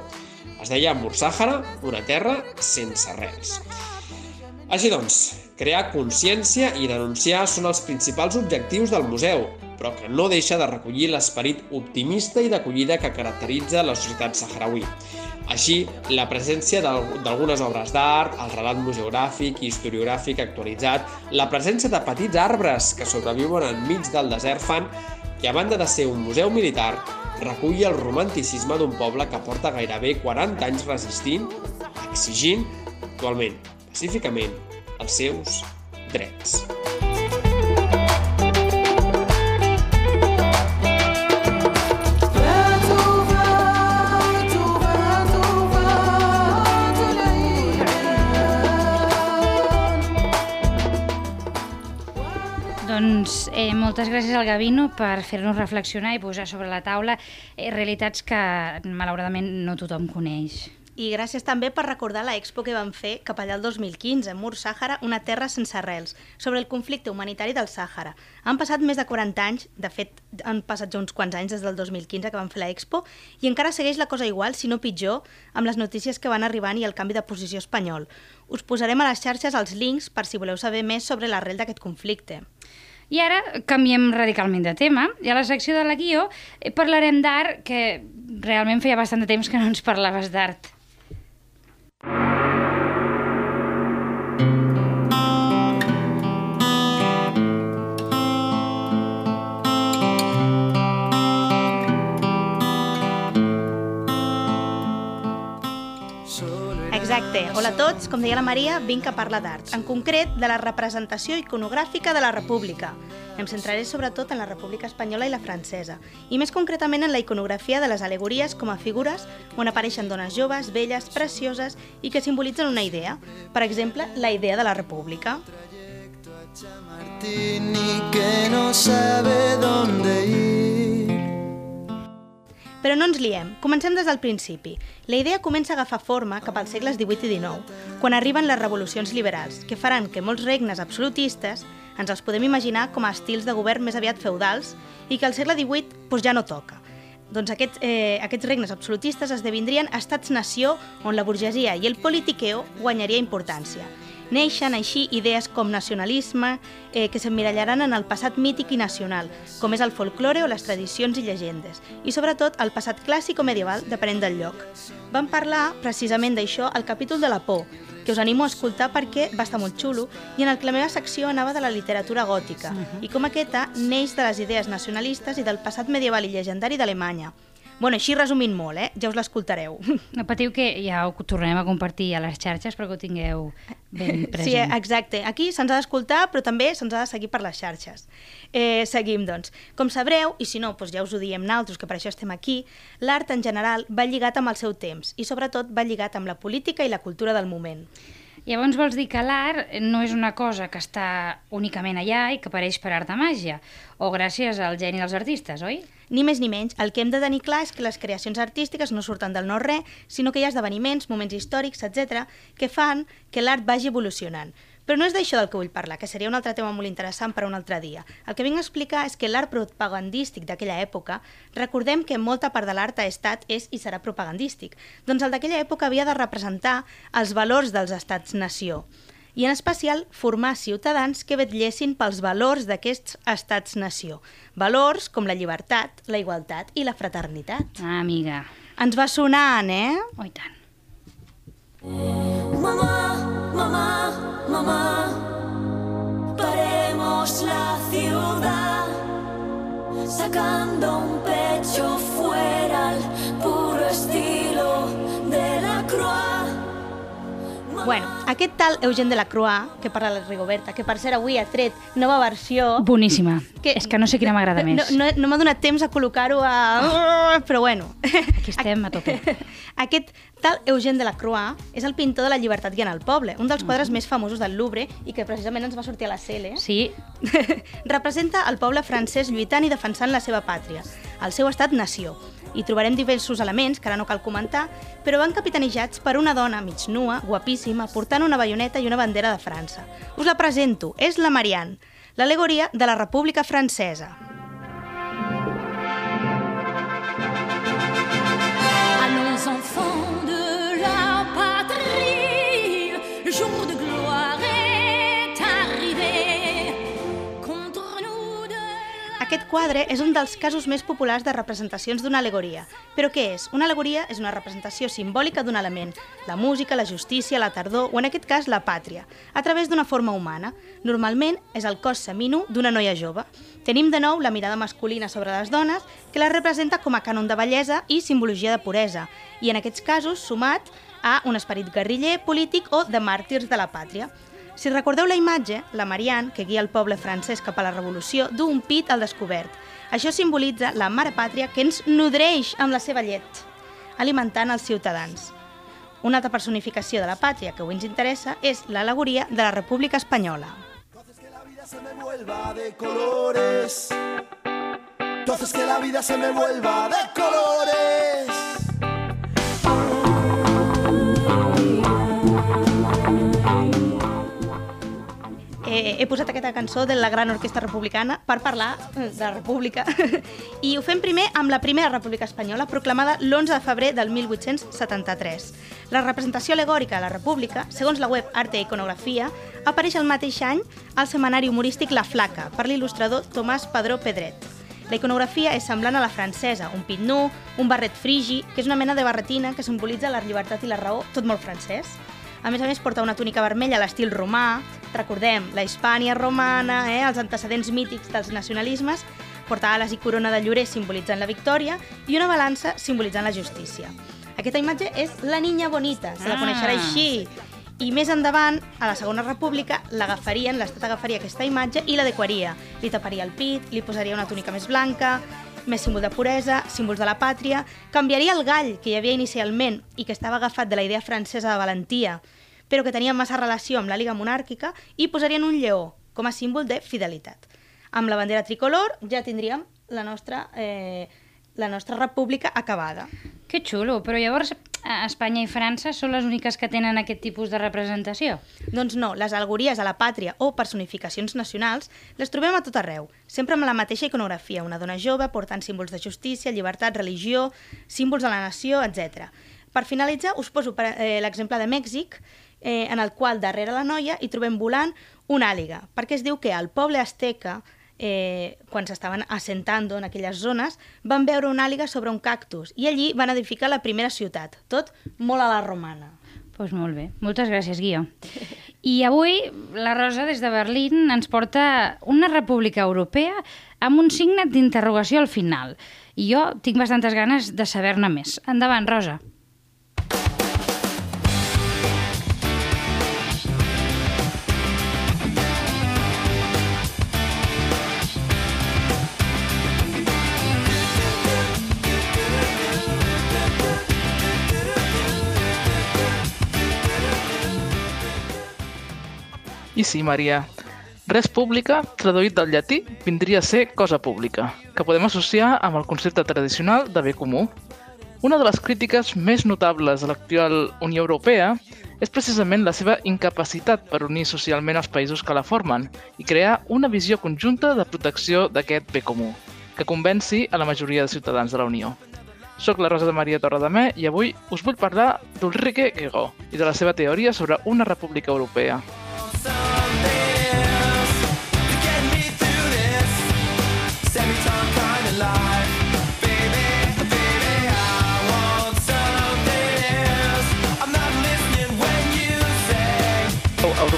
Es deia Mur Sàhara, una terra sense res. Així doncs, crear consciència i denunciar són els principals objectius del museu, però que no deixa de recollir l'esperit optimista i d'acollida que caracteritza la societat saharauí. Així, la presència d'algunes obres d'art, el relat museogràfic i historiogràfic actualitzat, la presència de petits arbres que sobreviuen enmig del desert fan que, a banda de ser un museu militar, reculli el romanticisme d'un poble que porta gairebé 40 anys resistint, exigint, actualment, pacíficament, els seus drets. Doncs eh, moltes gràcies al Gavino per fer-nos reflexionar i posar sobre la taula eh, realitats que malauradament no tothom coneix. I gràcies també per recordar la expo que van fer cap allà el 2015, Mur Sàhara, una terra sense arrels, sobre el conflicte humanitari del Sàhara. Han passat més de 40 anys, de fet han passat ja uns quants anys des del 2015 que van fer la expo, i encara segueix la cosa igual, si no pitjor, amb les notícies que van arribant i el canvi de posició espanyol. Us posarem a les xarxes els links per si voleu saber més sobre l'arrel d'aquest conflicte. I ara canviem radicalment de tema i a la secció de la guió eh, parlarem d'art, que realment feia bastant de temps que no ens parlaves d'art. Exacte. Hola a tots, com deia la Maria, vinc a parlar d'art, en concret de la representació iconogràfica de la República. Em centraré sobretot en la República Espanyola i la francesa, i més concretament en la iconografia de les alegories com a figures on apareixen dones joves, belles, precioses i que simbolitzen una idea. Per exemple, la idea de la República. Martini que no sabe dónde ir. Però no ens liem, comencem des del principi. La idea comença a agafar forma cap als segles XVIII i XIX, quan arriben les revolucions liberals, que faran que molts regnes absolutistes ens els podem imaginar com a estils de govern més aviat feudals i que al segle XVIII doncs, ja no toca. Doncs aquests, eh, aquests regnes absolutistes esdevindrien estats-nació on la burgesia i el politiqueo guanyaria importància. Neixen així idees com nacionalisme eh, que s'emmirallaran en el passat mític i nacional, com és el folklore o les tradicions i llegendes, i sobretot el passat clàssic o medieval, depenent del lloc. Vam parlar precisament d'això al capítol de la por, que us animo a escoltar perquè va estar molt xulo, i en el que la meva secció anava de la literatura gòtica, i com aquesta neix de les idees nacionalistes i del passat medieval i llegendari d'Alemanya. Bueno, així resumint molt, eh? Ja us l'escoltareu. No patiu que ja ho tornarem a compartir a les xarxes perquè ho tingueu ben present. Sí, exacte. Aquí se'ns ha d'escoltar, però també se'ns ha de seguir per les xarxes. Eh, seguim, doncs. Com sabreu, i si no, doncs ja us ho diem naltros, que per això estem aquí, l'art en general va lligat amb el seu temps i sobretot va lligat amb la política i la cultura del moment. Llavors vols dir que l'art no és una cosa que està únicament allà i que apareix per art de màgia, o gràcies al geni dels artistes, oi? Ni més ni menys, el que hem de tenir clar és que les creacions artístiques no surten del no-res, sinó que hi ha esdeveniments, moments històrics, etc., que fan que l'art vagi evolucionant. Però no és d'això del que vull parlar, que seria un altre tema molt interessant per un altre dia. El que vinc a explicar és que l'art propagandístic d'aquella època, recordem que molta part de l'art ha estat, és i serà propagandístic. Doncs el d'aquella època havia de representar els valors dels estats-nació i en especial formar ciutadans que vetllessin pels valors d'aquests estats-nació. Valors com la llibertat, la igualtat i la fraternitat. Ah, amiga. Ens va sonant, eh? Oh, i tant. Mamá, mamá, mamá, paremos la ciudad, sacando un pecho fuera al puro estilo Bueno, aquest tal Eugen de la Croix, que parla la Rigoberta, que per cert avui ha tret nova versió... Boníssima. Que- És que no sé quina m'agrada No, més. no, no m'ha donat temps a col·locar-ho a... Però bueno. Aquí estem a tope. Aquest tal Eugen de la Croix és el pintor de la llibertat guiant al poble, un dels quadres més famosos del Louvre i que precisament ens va sortir a la Cele. Sí, Representa el poble francès lluitant i defensant la seva pàtria, el seu estat-nació. Hi trobarem diversos elements, que ara no cal comentar, però van capitanejats per una dona mig nua, guapíssima, portant una baioneta i una bandera de França. Us la presento, és la Marianne, l'alegoria de la República Francesa. Aquest quadre és un dels casos més populars de representacions d'una alegoria. Però què és? Una alegoria és una representació simbòlica d'un element, la música, la justícia, la tardor o en aquest cas la pàtria, a través d'una forma humana. Normalment és el cos seminu d'una noia jove. Tenim de nou la mirada masculina sobre les dones, que la representa com a cànon de bellesa i simbologia de puresa, i en aquests casos sumat a un esperit guerriller, polític o de màrtirs de la pàtria. Si recordeu la imatge, la Marianne, que guia el poble francès cap a la revolució, du un pit al descobert. Això simbolitza la mare pàtria que ens nodreix amb la seva llet, alimentant els ciutadans. Una altra personificació de la pàtria que avui ens interessa és l'alegoria de la República Espanyola. se me vuelva de colores. Haces que la vida se me vuelva de colores. Eh, he posat aquesta cançó de la Gran Orquestra Republicana per parlar eh, de la República i ho fem primer amb la primera República Espanyola proclamada l'11 de febrer del 1873. La representació alegòrica de la República, segons la web Arte i Iconografia, apareix el mateix any al setmanari humorístic La Flaca per l'il·lustrador Tomàs Padró Pedret. La iconografia és semblant a la francesa, un pit nu, un barret frigi, que és una mena de barretina que simbolitza la llibertat i la raó, tot molt francès. A més a més, porta una túnica vermella a l'estil romà, recordem, la Hispània romana, eh, els antecedents mítics dels nacionalismes, porta ales i corona de llorer simbolitzant la victòria i una balança simbolitzant la justícia. Aquesta imatge és la niña bonita, se la Ah. coneixerà així. I més endavant, a la Segona República, l'agafarien, l'Estat agafaria aquesta imatge i l'adequaria. Li taparia el pit, li posaria una túnica més blanca, més símbol de puresa, símbols de la pàtria, canviaria el gall que hi havia inicialment i que estava agafat de la idea francesa de valentia, però que tenia massa relació amb la Liga Monàrquica, i posarien un lleó com a símbol de fidelitat. Amb la bandera tricolor ja tindríem la nostra, eh, la nostra república acabada. que xulo. Però llavors Espanya i França són les úniques que tenen aquest tipus de representació? Doncs no, les alegories a la pàtria o personificacions nacionals les trobem a tot arreu, sempre amb la mateixa iconografia, una dona jove portant símbols de justícia, llibertat, religió, símbols de la nació, etc. Per finalitzar, us poso eh, l'exemple de Mèxic, eh, en el qual darrere la noia hi trobem volant una àliga, perquè es diu que al poble azteca eh, quan s'estaven assentant en aquelles zones, van veure una àliga sobre un cactus i allí van edificar la primera ciutat, tot molt a la romana. Doncs pues molt bé. Moltes gràcies, Guió. I avui la Rosa, des de Berlín, ens porta una república europea amb un signe d'interrogació al final. I jo tinc bastantes ganes de saber-ne més. Endavant, Rosa. I sí, Maria, res pública, traduït del llatí, vindria a ser cosa pública, que podem associar amb el concepte tradicional de bé comú. Una de les crítiques més notables de l'actual Unió Europea és precisament la seva incapacitat per unir socialment els països que la formen i crear una visió conjunta de protecció d'aquest bé comú, que convenci a la majoria de ciutadans de la Unió. Soc la Rosa de Maria Torredemé i avui us vull parlar d'Ulrike Guegó i de la seva teoria sobre una república europea.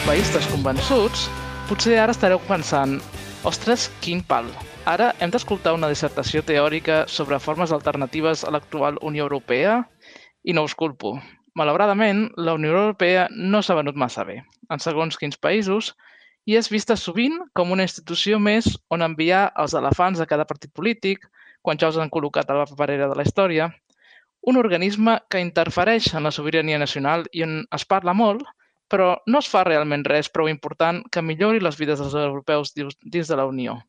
Europeistes convençuts, potser ara estareu pensant Ostres, quin pal! Ara hem d'escoltar una dissertació teòrica sobre formes alternatives a l'actual Unió Europea? I no us culpo. Malauradament, la Unió Europea no s'ha venut massa bé, en segons quins països, i és vista sovint com una institució més on enviar els elefants de cada partit polític, quan ja els han col·locat a la paperera de la història, un organisme que interfereix en la sobirania nacional i on es parla molt, però no es fa realment res prou important que millori les vides dels europeus dins de la Unió.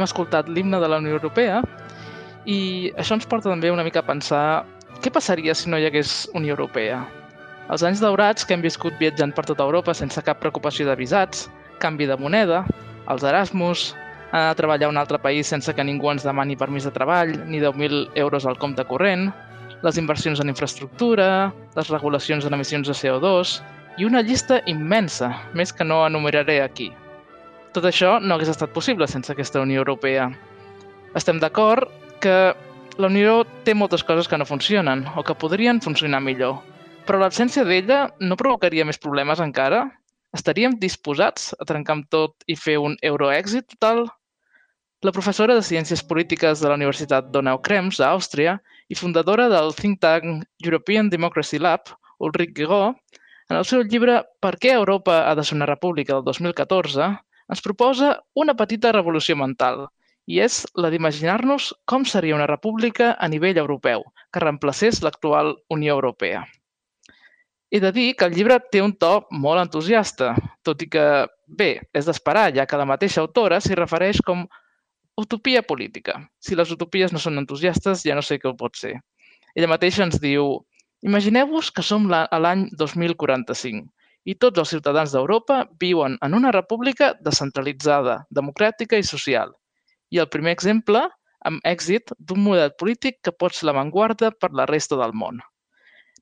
Hem escoltat l'himne de la Unió Europea i això ens porta també una mica a pensar què passaria si no hi hagués Unió Europea? Els anys daurats que hem viscut viatjant per tota Europa sense cap preocupació de visats, canvi de moneda, els Erasmus, anar a treballar a un altre país sense que ningú ens demani permís de treball ni 10.000 euros al compte corrent, les inversions en infraestructura, les regulacions en emissions de CO2 i una llista immensa, més que no enumeraré aquí. Tot això no hagués estat possible sense aquesta Unió Europea. Estem d'acord que la Unió té moltes coses que no funcionen o que podrien funcionar millor, però l'absència d'ella no provocaria més problemes encara? Estaríem disposats a trencar amb tot i fer un euroèxit total? La professora de Ciències Polítiques de la Universitat Donau Krems, a Àustria, i fundadora del think tank European Democracy Lab, Ulrich Guigó, en el seu llibre Per què Europa ha de ser una república del 2014, ens proposa una petita revolució mental, i és la d'imaginar-nos com seria una república a nivell europeu, que reemplacés l'actual Unió Europea. He de dir que el llibre té un to molt entusiasta, tot i que, bé, és d'esperar, ja que la mateixa autora s'hi refereix com utopia política. Si les utopies no són entusiastes, ja no sé què ho pot ser. Ella mateixa ens diu Imagineu-vos que som l'any 2045 i tots els ciutadans d'Europa viuen en una república descentralitzada, democràtica i social. I el primer exemple, amb èxit, d'un model polític que pot ser l'avantguarda per la resta del món.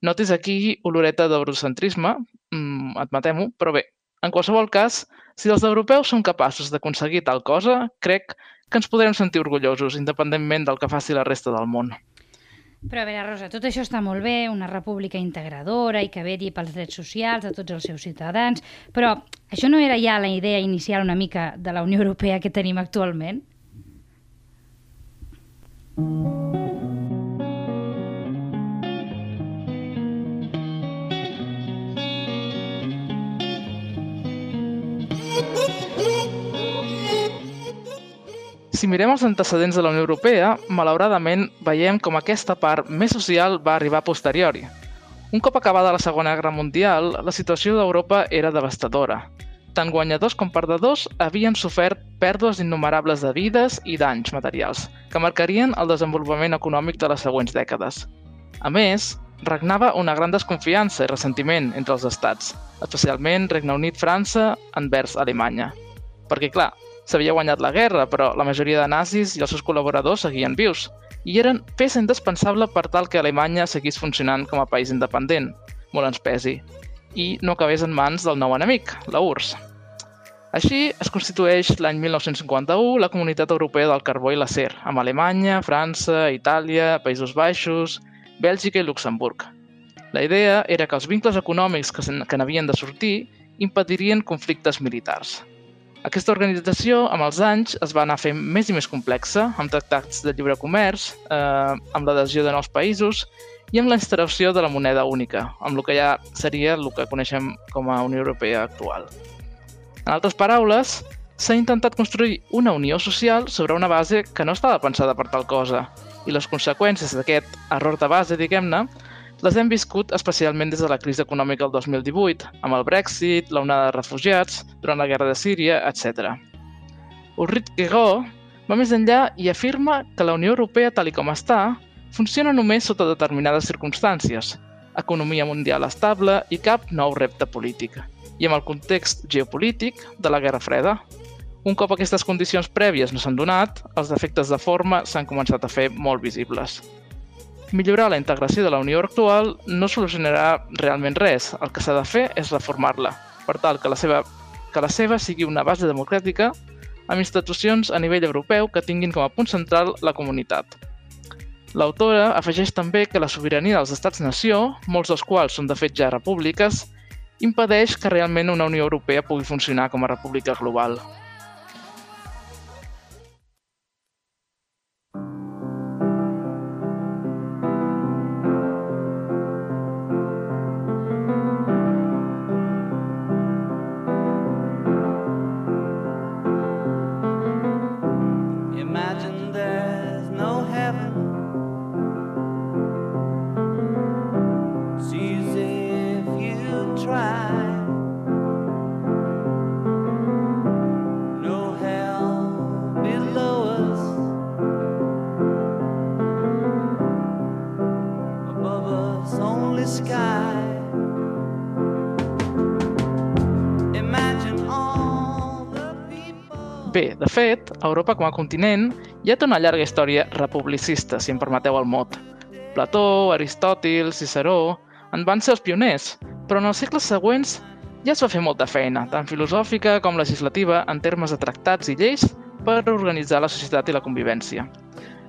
Notis aquí oloreta d'eurocentrisme, mm, admetem-ho, però bé, en qualsevol cas, si els europeus som capaços d'aconseguir tal cosa, crec que ens podrem sentir orgullosos, independentment del que faci la resta del món. Però a veure, Rosa, tot això està molt bé, una república integradora i que vetlli pels drets socials de tots els seus ciutadans, però això no era ja la idea inicial una mica de la Unió Europea que tenim actualment? Si mirem els antecedents de la Unió Europea, malauradament veiem com aquesta part més social va arribar a posteriori. Un cop acabada la Segona Guerra Mundial, la situació d'Europa era devastadora. Tant guanyadors com perdedors havien sofert pèrdues innumerables de vides i danys materials, que marcarien el desenvolupament econòmic de les següents dècades. A més, regnava una gran desconfiança i ressentiment entre els estats, especialment Regne Unit-França envers Alemanya. Perquè, clar, s'havia guanyat la guerra, però la majoria de nazis i els seus col·laboradors seguien vius, i eren peça indispensable per tal que Alemanya seguís funcionant com a país independent, molt ens pesi, i no acabés en mans del nou enemic, la URSS. Així es constitueix l'any 1951 la Comunitat Europea del Carbó i l'Acer, amb Alemanya, França, Itàlia, Països Baixos, Bèlgica i Luxemburg. La idea era que els vincles econòmics que, n'havien de sortir impedirien conflictes militars. Aquesta organització, amb els anys, es va anar fent més i més complexa, amb tractats de lliure comerç, eh, amb l'adhesió de nous països i amb la instal·lació de la moneda única, amb el que ja seria el que coneixem com a Unió Europea actual. En altres paraules, s'ha intentat construir una unió social sobre una base que no estava pensada per tal cosa, i les conseqüències d'aquest error de base, diguem-ne, les hem viscut especialment des de la crisi econòmica del 2018, amb el Brexit, la onada de refugiats, durant la guerra de Síria, etc. Ulrich Guigó va més enllà i afirma que la Unió Europea, tal com està, funciona només sota determinades circumstàncies, economia mundial estable i cap nou repte polític, i amb el context geopolític de la Guerra Freda. Un cop aquestes condicions prèvies no s'han donat, els defectes de forma s'han començat a fer molt visibles. Millorar la integració de la Unió actual no solucionarà realment res. El que s'ha de fer és reformar-la, per tal que la, seva, que la seva sigui una base democràtica amb institucions a nivell europeu que tinguin com a punt central la comunitat. L'autora afegeix també que la sobirania dels estats-nació, molts dels quals són de fet ja repúbliques, impedeix que realment una Unió Europea pugui funcionar com a república global. Bé, de fet, Europa com a continent ja té una llarga història republicista, si em permeteu el mot. Plató, Aristòtil, Ciceró en van ser els pioners, però en els segles següents ja es va fer molta feina, tant filosòfica com legislativa, en termes de tractats i lleis per organitzar la societat i la convivència.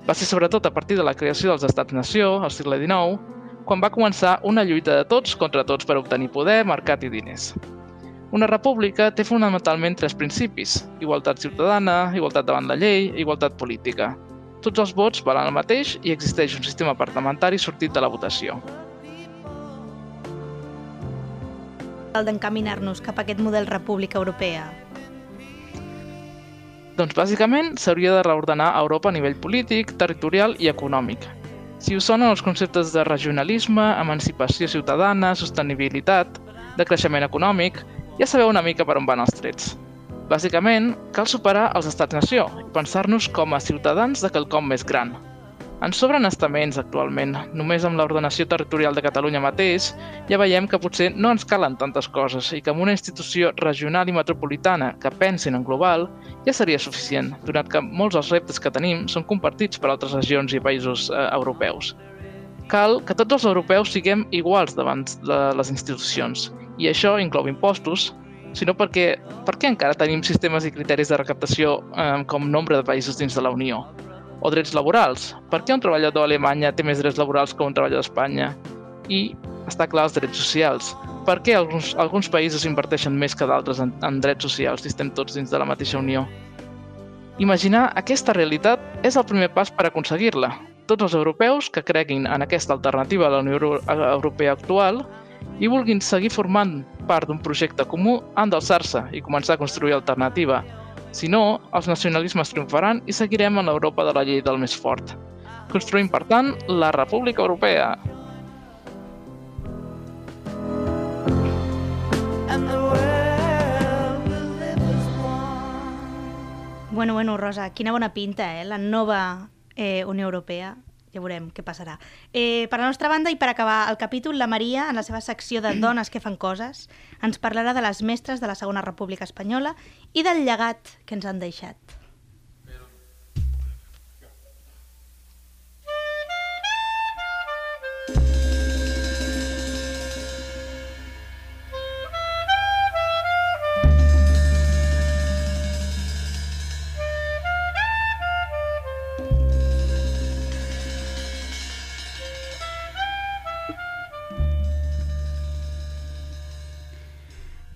Va ser sobretot a partir de la creació dels estats-nació, al segle XIX, quan va començar una lluita de tots contra tots per obtenir poder, mercat i diners. Una república té fonamentalment tres principis. Igualtat ciutadana, igualtat davant la llei i igualtat política. Tots els vots valen el mateix i existeix un sistema parlamentari sortit de la votació. Cal d'encaminar-nos cap a aquest model república europea. Doncs bàsicament s'hauria de reordenar Europa a nivell polític, territorial i econòmic. Si us sonen els conceptes de regionalisme, emancipació ciutadana, sostenibilitat, de creixement econòmic, ja sabeu una mica per on van els trets. Bàsicament, cal superar els estats-nació i pensar-nos com a ciutadans de quelcom més gran. Ens sobren estaments actualment. Només amb l'ordenació territorial de Catalunya mateix ja veiem que potser no ens calen tantes coses i que amb una institució regional i metropolitana que pensin en global ja seria suficient, donat que molts dels reptes que tenim són compartits per altres regions i països eh, europeus. Cal que tots els europeus siguem iguals davant de les institucions, i això inclou impostos, sinó perquè, per què encara tenim sistemes i criteris de recaptació eh, com nombre de països dins de la Unió? O drets laborals. Per què un treballador a Alemanya té més drets laborals que un treballador d'Espanya? I, està clar, els drets socials. Per què alguns, alguns països inverteixen més que d'altres en, en drets socials si estem tots dins de la mateixa Unió? Imaginar aquesta realitat és el primer pas per aconseguir-la. Tots els europeus que creguin en aquesta alternativa a la Unió Euro- Europea actual i vulguin seguir formant part d'un projecte comú han d'alçar-se i començar a construir alternativa, Si no, els nacionalismes triomfaran i seguirem en l'Europa de la llei del més fort. Construïm, per tant, la República Europea. Bueno, bueno, Rosa, quina bona pinta, eh? La nova eh, Unió Europea. Ja veurem què passarà. Eh, per la nostra banda, i per acabar el capítol, la Maria, en la seva secció de Dones que fan coses, ens parlarà de les mestres de la Segona República Espanyola i del llegat que ens han deixat.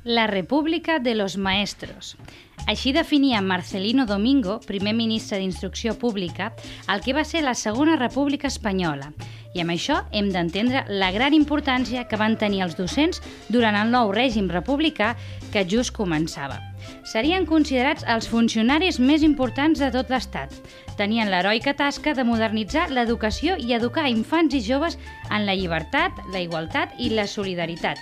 La República de los Maestros. Així definia Marcelino Domingo, primer ministre d'Instrucció Pública, el que va ser la Segona República Espanyola. I amb això hem d'entendre la gran importància que van tenir els docents durant el nou règim republicà que just començava. Serien considerats els funcionaris més importants de tot l'Estat. Tenien l'heroica tasca de modernitzar l'educació i educar infants i joves en la llibertat, la igualtat i la solidaritat.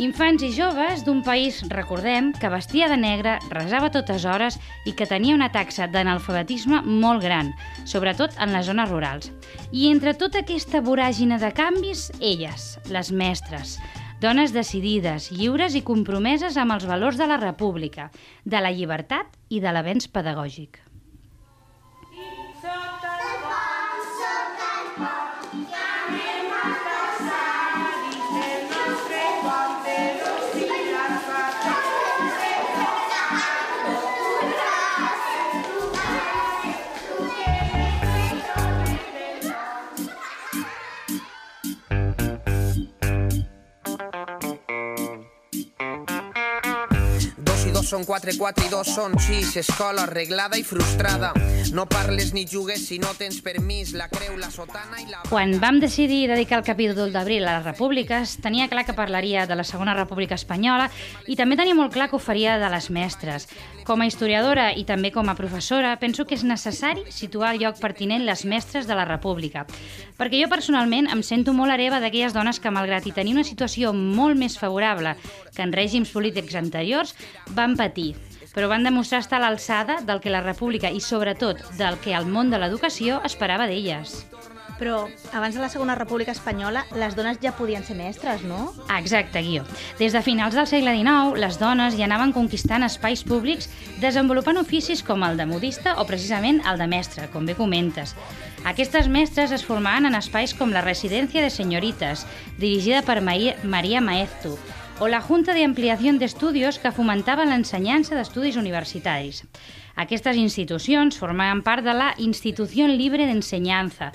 Infants i joves d'un país, recordem, que vestia de negre, resava totes hores i que tenia una taxa d'analfabetisme molt gran, sobretot en les zones rurals. I entre tota aquesta voràgina de canvis, elles, les mestres, dones decidides, lliures i compromeses amb els valors de la república, de la llibertat i de l'avenç pedagògic. Són quatre, quatre i dos són sis. Escola arreglada i frustrada. No parles ni jugues si no tens permís. La creu, la sotana i la... Quan vam decidir dedicar el capítol d'abril a les repúbliques, tenia clar que parlaria de la Segona República Espanyola i també tenia molt clar que ho faria de les mestres. Com a historiadora i també com a professora, penso que és necessari situar al lloc pertinent les mestres de la República. Perquè jo personalment em sento molt hereva d'aquelles dones que, malgrat i tenir una situació molt més favorable que en règims polítics anteriors, van patir però van demostrar estar a l'alçada del que la República i, sobretot, del que el món de l'educació esperava d'elles. Però abans de la Segona República Espanyola, les dones ja podien ser mestres, no? Exacte, Guió. Des de finals del segle XIX, les dones ja anaven conquistant espais públics desenvolupant oficis com el de modista o precisament el de mestre, com bé comentes. Aquestes mestres es formaven en espais com la Residència de Senyorites, dirigida per Maria Maria Maeztu, o la Junta de Ampliación de Estudios que fomentava l'ensenyança d'estudis universitaris. Aquestes institucions formaven part de la Institució Libre d'Ensenyança,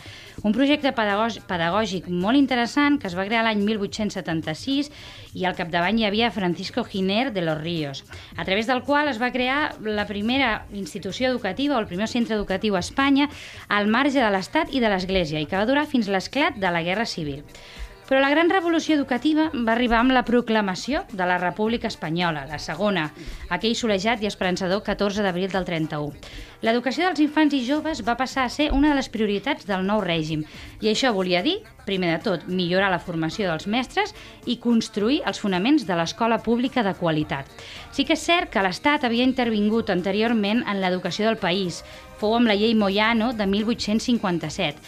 un projecte pedagògic molt interessant que es va crear l'any 1876 i al capdavant hi havia Francisco Giner de los Ríos, a través del qual es va crear la primera institució educativa o el primer centre educatiu a Espanya al marge de l'Estat i de l'Església i que va durar fins l'esclat de la Guerra Civil. Però la gran revolució educativa va arribar amb la proclamació de la República Espanyola, la segona, aquell solejat i esperançador 14 d'abril del 31. L'educació dels infants i joves va passar a ser una de les prioritats del nou règim i això volia dir, primer de tot, millorar la formació dels mestres i construir els fonaments de l'escola pública de qualitat. Sí que és cert que l'Estat havia intervingut anteriorment en l'educació del país, fou amb la llei Moyano de 1857,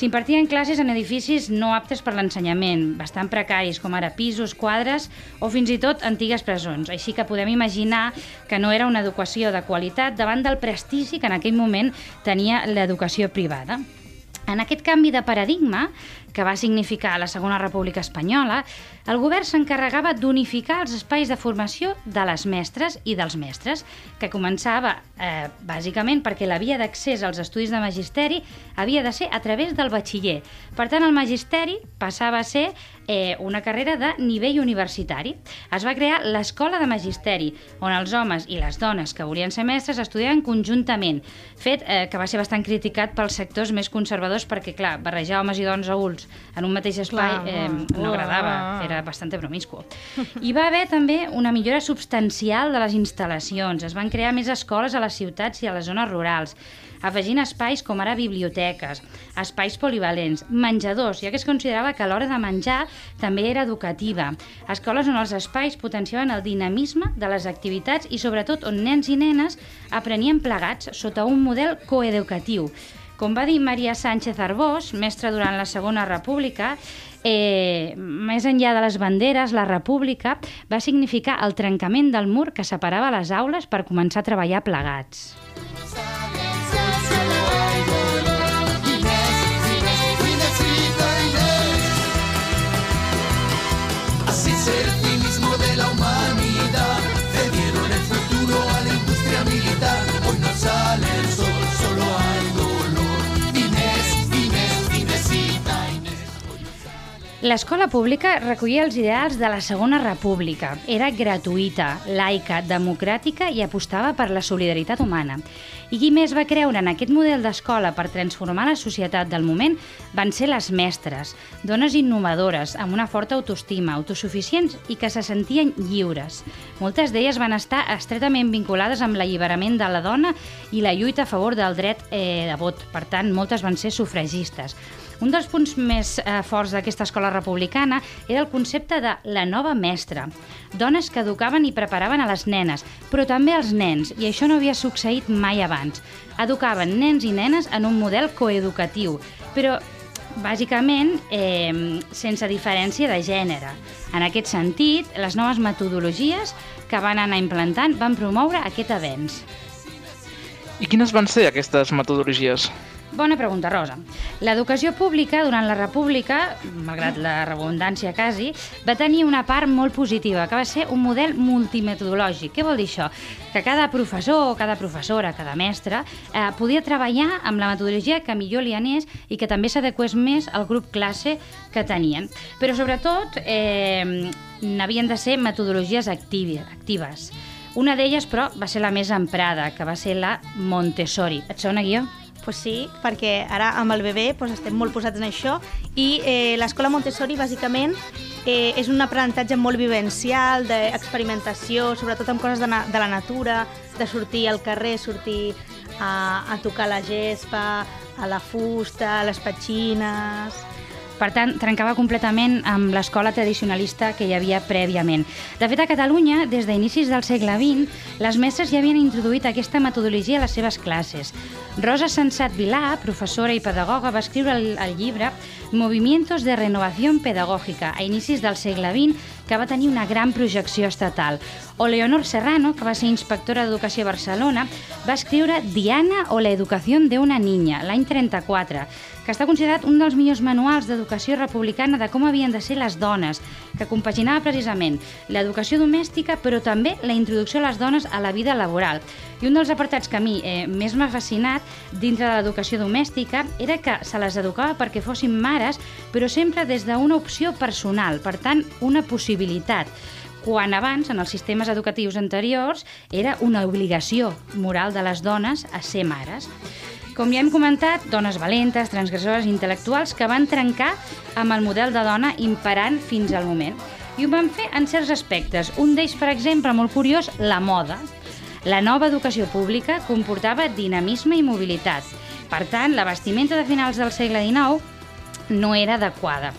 S'impartien classes en edificis no aptes per l'ensenyament, bastant precaris, com ara pisos, quadres o fins i tot antigues presons. Així que podem imaginar que no era una educació de qualitat davant del prestigi que en aquell moment tenia l'educació privada. En aquest canvi de paradigma, que va significar la Segona República Espanyola, el govern s'encarregava d'unificar els espais de formació de les mestres i dels mestres, que començava eh, bàsicament perquè la via d'accés als estudis de magisteri havia de ser a través del batxiller. Per tant, el magisteri passava a ser eh, una carrera de nivell universitari. Es va crear l'Escola de Magisteri, on els homes i les dones que volien ser mestres estudiaven conjuntament, fet eh, que va ser bastant criticat pels sectors més conservadors perquè, clar, barrejar homes i dones adults junts en un mateix espai Clar, eh, no uah. agradava, era bastant promiscu. Hi va haver també una millora substancial de les instal·lacions. Es van crear més escoles a les ciutats i a les zones rurals, afegint espais com ara biblioteques, espais polivalents, menjadors, ja que es considerava que l'hora de menjar també era educativa. Escoles on els espais potenciaven el dinamisme de les activitats i sobretot on nens i nenes aprenien plegats sota un model coeducatiu. Com va dir Maria Sánchez Arbós, mestra durant la Segona República, eh, més enllà de les banderes, la república va significar el trencament del mur que separava les aules per començar a treballar plegats. L'escola pública recollia els ideals de la Segona República. Era gratuïta, laica, democràtica i apostava per la solidaritat humana. I qui més va creure en aquest model d'escola per transformar la societat del moment van ser les mestres, dones innovadores, amb una forta autoestima, autosuficients i que se sentien lliures. Moltes d'elles van estar estretament vinculades amb l'alliberament de la dona i la lluita a favor del dret eh, de vot. Per tant, moltes van ser sufragistes. Un dels punts més eh, forts d'aquesta escola republicana era el concepte de la nova mestra. Dones que educaven i preparaven a les nenes, però també als nens, i això no havia succeït mai abans. Educaven nens i nenes en un model coeducatiu, però bàsicament eh, sense diferència de gènere. En aquest sentit, les noves metodologies que van anar implantant van promoure aquest avenç. I quines van ser aquestes metodologies? Bona pregunta, Rosa. L'educació pública durant la República, malgrat la redundància quasi, va tenir una part molt positiva, que va ser un model multimetodològic. Què vol dir això? Que cada professor, cada professora, cada mestre eh, podia treballar amb la metodologia que millor li anés i que també s'adequés més al grup classe que tenien. Però sobretot eh, n'havien de ser metodologies activi, actives. Una d'elles, però, va ser la més emprada, que va ser la Montessori. Et sona, Guió? Pues sí, perquè ara amb el bebè pues, estem molt posats en això. I eh, l'escola Montessori bàsicament eh, és un aprenentatge molt vivencial, d'experimentació, sobretot amb coses de, na de la natura, de sortir al carrer, sortir a, a tocar la gespa, a la fusta, a les petxines... Per tant, trencava completament amb l'escola tradicionalista que hi havia prèviament. De fet, a Catalunya, des d'inicis del segle XX, les mestres ja havien introduït aquesta metodologia a les seves classes. Rosa Sensat Vilà, professora i pedagoga, va escriure el, el llibre Movimientos de Renovación Pedagógica a inicis del segle XX, que va tenir una gran projecció estatal. O Leonor Serrano, que va ser inspectora d'Educació a Barcelona, va escriure Diana o la educació d'una niña, l'any 34, que està considerat un dels millors manuals d'educació republicana de com havien de ser les dones, que compaginava precisament l'educació domèstica, però també la introducció a les dones a la vida laboral. I un dels apartats que a mi eh, més m'ha fascinat dintre de l'educació domèstica era que se les educava perquè fossin mares, però sempre des d'una opció personal, per tant, una possibilitat quan abans, en els sistemes educatius anteriors, era una obligació moral de les dones a ser mares. Com ja hem comentat, dones valentes, transgressores intel·lectuals que van trencar amb el model de dona imperant fins al moment. I ho van fer en certs aspectes. Un d'ells, per exemple, molt curiós, la moda. La nova educació pública comportava dinamisme i mobilitat. Per tant, la vestimenta de finals del segle XIX no era adequada.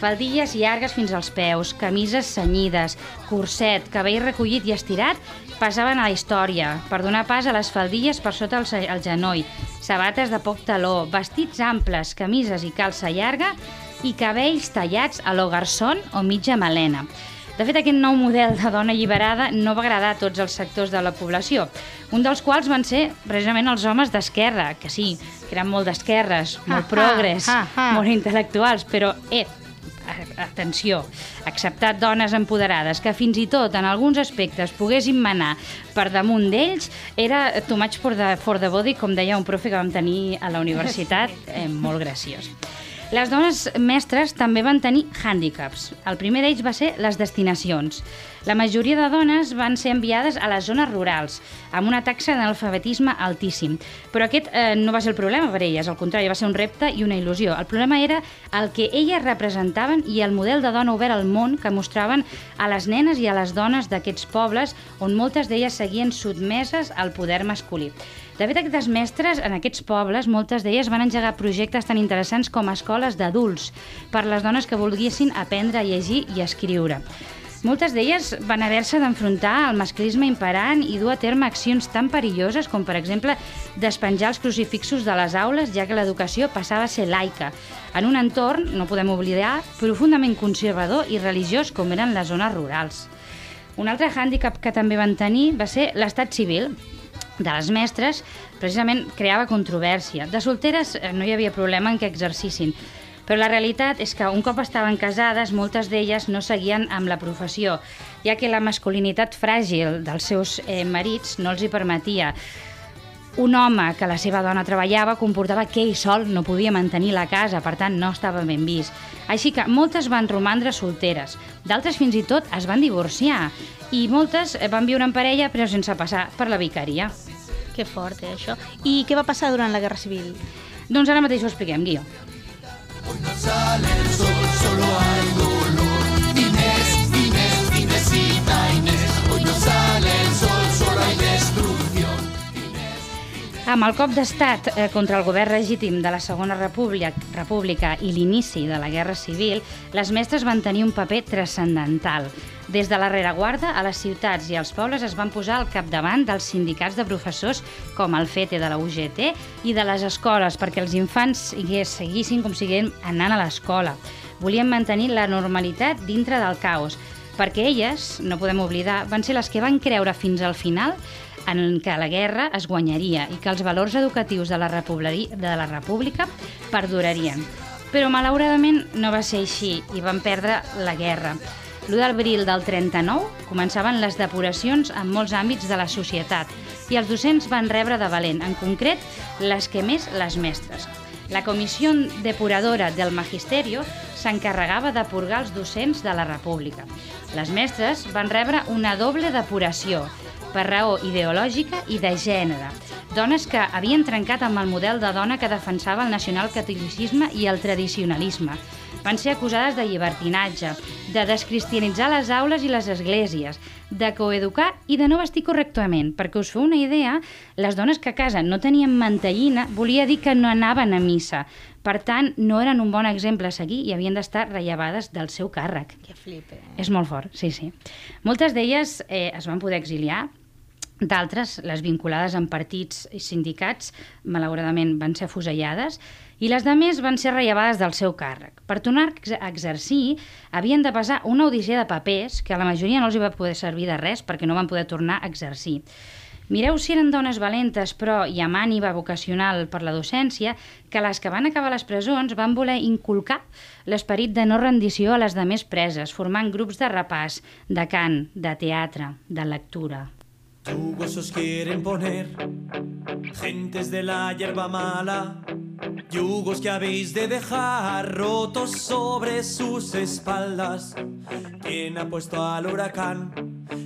Faldilles llargues fins als peus, camises senyides, corset, cabell recollit i estirat passaven a la història per donar pas a les faldilles per sota el, genoll, sabates de poc taló, vestits amples, camises i calça llarga i cabells tallats a lo garçon o mitja melena. De fet, aquest nou model de dona alliberada no va agradar a tots els sectors de la població, un dels quals van ser precisament els homes d'esquerra, que sí, que eren molt d'esquerres, molt progres, ah, ah. molt intel·lectuals, però, eh, atenció, acceptar dones empoderades que fins i tot en alguns aspectes poguessin manar per damunt d'ells era too much for the, for the body, com deia un profe que vam tenir a la universitat, eh, molt graciós. Les dones mestres també van tenir hàndicaps. El primer d'ells va ser les destinacions. La majoria de dones van ser enviades a les zones rurals, amb una taxa d'analfabetisme altíssim. Però aquest eh, no va ser el problema per elles, al contrari, va ser un repte i una il·lusió. El problema era el que elles representaven i el model de dona obert al món que mostraven a les nenes i a les dones d'aquests pobles on moltes d'elles seguien sotmeses al poder masculí. De fet, aquestes mestres en aquests pobles, moltes d'elles van engegar projectes tan interessants com escoles d'adults per les dones que volguessin aprendre a llegir i escriure. Moltes d'elles van haver-se d'enfrontar al masclisme imperant i dur a terme accions tan perilloses com, per exemple, despenjar els crucifixos de les aules, ja que l'educació passava a ser laica, en un entorn, no podem oblidar, profundament conservador i religiós com eren les zones rurals. Un altre hàndicap que també van tenir va ser l'estat civil, de les mestres, precisament creava controvèrsia. De solteres eh, no hi havia problema en que exercissin, però la realitat és que un cop estaven casades, moltes d'elles no seguien amb la professió, ja que la masculinitat fràgil dels seus eh, marits no els hi permetia. Un home que la seva dona treballava comportava que ell sol no podia mantenir la casa, per tant no estava ben vist. Així que moltes van romandre solteres, d'altres fins i tot es van divorciar i moltes van viure en parella però sense passar per la vicaria. Que fort, eh, això. I què va passar durant la Guerra Civil? Doncs ara mateix ho expliquem, Guió. Sale el sol, solo hay dolor. Amb el cop d'estat eh, contra el govern legítim de la Segona República, República i l'inici de la Guerra Civil, les mestres van tenir un paper transcendental. Des de la rereguarda, a les ciutats i als pobles es van posar al capdavant dels sindicats de professors com el FETE de la UGT i de les escoles perquè els infants seguissin com siguin anant a l'escola. Volien mantenir la normalitat dintre del caos, perquè elles, no podem oblidar, van ser les que van creure fins al final en què la guerra es guanyaria i que els valors educatius de la, de la República perdurarien. Però malauradament no va ser així i van perdre la guerra. L'1 d'abril del 39 començaven les depuracions en molts àmbits de la societat i els docents van rebre de valent, en concret les que més les mestres. La Comissió Depuradora del Magisterio s'encarregava de purgar els docents de la República. Les mestres van rebre una doble depuració, per raó ideològica i de gènere. Dones que havien trencat amb el model de dona que defensava el nacionalcatolicisme i el tradicionalisme. Van ser acusades de llibertinatge, de descristianitzar les aules i les esglésies, de coeducar i de no vestir correctament. Perquè us feu una idea, les dones que a casa no tenien mantellina volia dir que no anaven a missa. Per tant, no eren un bon exemple a seguir i havien d'estar rellevades del seu càrrec. Que flipe. És molt fort, sí, sí. Moltes d'elles eh, es van poder exiliar, d'altres, les vinculades amb partits i sindicats, malauradament van ser afusellades, i les de més van ser rellevades del seu càrrec. Per tornar a exercir, havien de passar una odissea de papers que a la majoria no els hi va poder servir de res perquè no van poder tornar a exercir. Mireu si eren dones valentes, però i amb àniva vocacional per la docència, que les que van acabar les presons van voler inculcar l'esperit de no rendició a les de més preses, formant grups de repàs, de cant, de teatre, de lectura. Yugos os quieren poner, gentes de la hierba mala, yugos que habéis de dejar rotos sobre sus espaldas. ¿Quién ha puesto al huracán?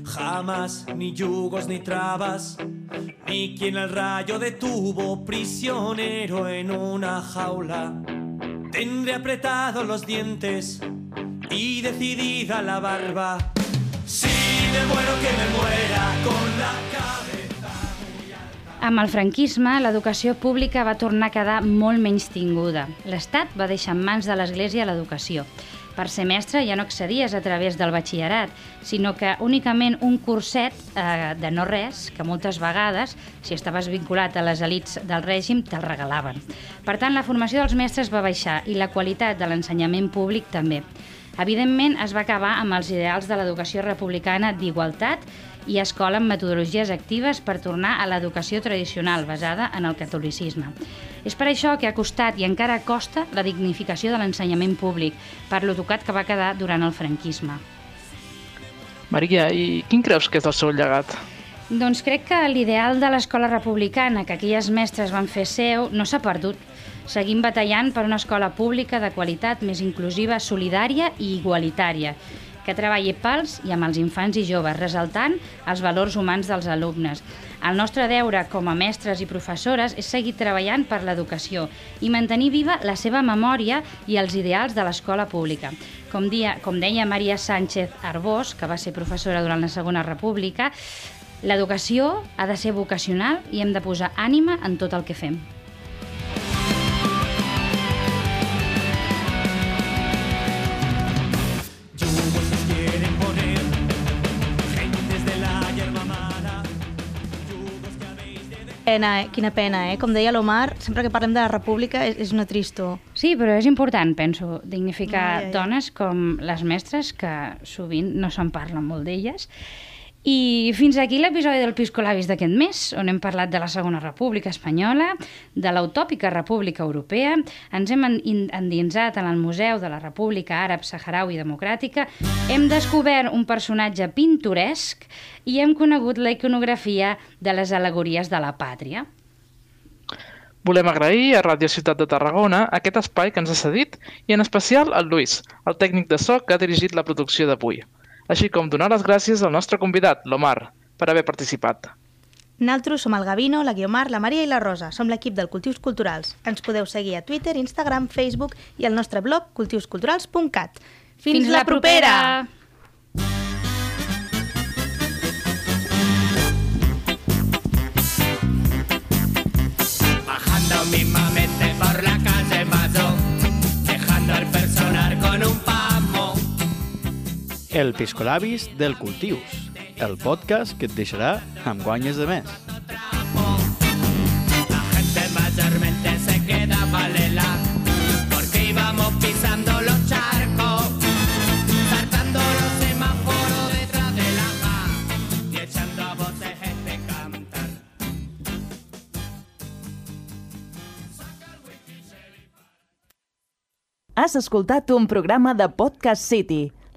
Jamás ni yugos ni trabas, ni quien al rayo detuvo prisionero en una jaula. Tendré apretados los dientes y decidida la barba. Si me muero que me muera con la cabeza. Amb el franquisme, l'educació pública va tornar a quedar molt menys tinguda. L'Estat va deixar en mans de l'Església l'educació. Per ser mestre ja no accedies a través del batxillerat, sinó que únicament un curset eh, de no res, que moltes vegades, si estaves vinculat a les elites del règim, te'l regalaven. Per tant, la formació dels mestres va baixar i la qualitat de l'ensenyament públic també. Evidentment, es va acabar amb els ideals de l'educació republicana d'igualtat i escola amb metodologies actives per tornar a l'educació tradicional basada en el catolicisme. És per això que ha costat i encara costa la dignificació de l'ensenyament públic per lo tocat que va quedar durant el franquisme. Maria, i quin creus que és el seu llegat? Doncs crec que l'ideal de l'escola republicana que aquelles mestres van fer seu no s'ha perdut, Seguim batallant per una escola pública de qualitat més inclusiva, solidària i igualitària que treballi pels i amb els infants i joves, resaltant els valors humans dels alumnes. El nostre deure com a mestres i professores és seguir treballant per l'educació i mantenir viva la seva memòria i els ideals de l'escola pública. Com, dia, com deia Maria Sánchez Arbós, que va ser professora durant la Segona República, l'educació ha de ser vocacional i hem de posar ànima en tot el que fem. Pena, eh? Quina pena, eh? Com deia l'Omar, sempre que parlem de la república és, és una tristor. Sí, però és important, penso, dignificar Ai, ai, ai. dones com les mestres, que sovint no se'n parla molt d'elles. I fins aquí l'episodi del Piscolabis d'aquest mes, on hem parlat de la Segona República Espanyola, de l'autòpica República Europea, ens hem en- in- endinsat en el Museu de la República Àrab Saharaui Democràtica, hem descobert un personatge pintoresc i hem conegut la iconografia de les alegories de la pàtria. Volem agrair a Ràdio Ciutat de Tarragona aquest espai que ens ha cedit i en especial al Lluís, el tècnic de so que ha dirigit la producció d'avui. Així com donar les gràcies al nostre convidat, l'Omar, per haver participat. Naltros som el Gavino, la Guiomar, la Maria i la Rosa. Som l'equip del Cultius Culturals. Ens podeu seguir a Twitter, Instagram, Facebook i al nostre blog cultiusculturals.cat. Fins, la propera! Bajando El Piscolabis del Cultius, el podcast que et deixarà amb guanyes de més. La gente mayormente se queda valela, porque íbamos pisando los charcos, saltando los semáforos detrás de la ja, y echando a voces de cantar. Has escoltat un programa de Podcast City,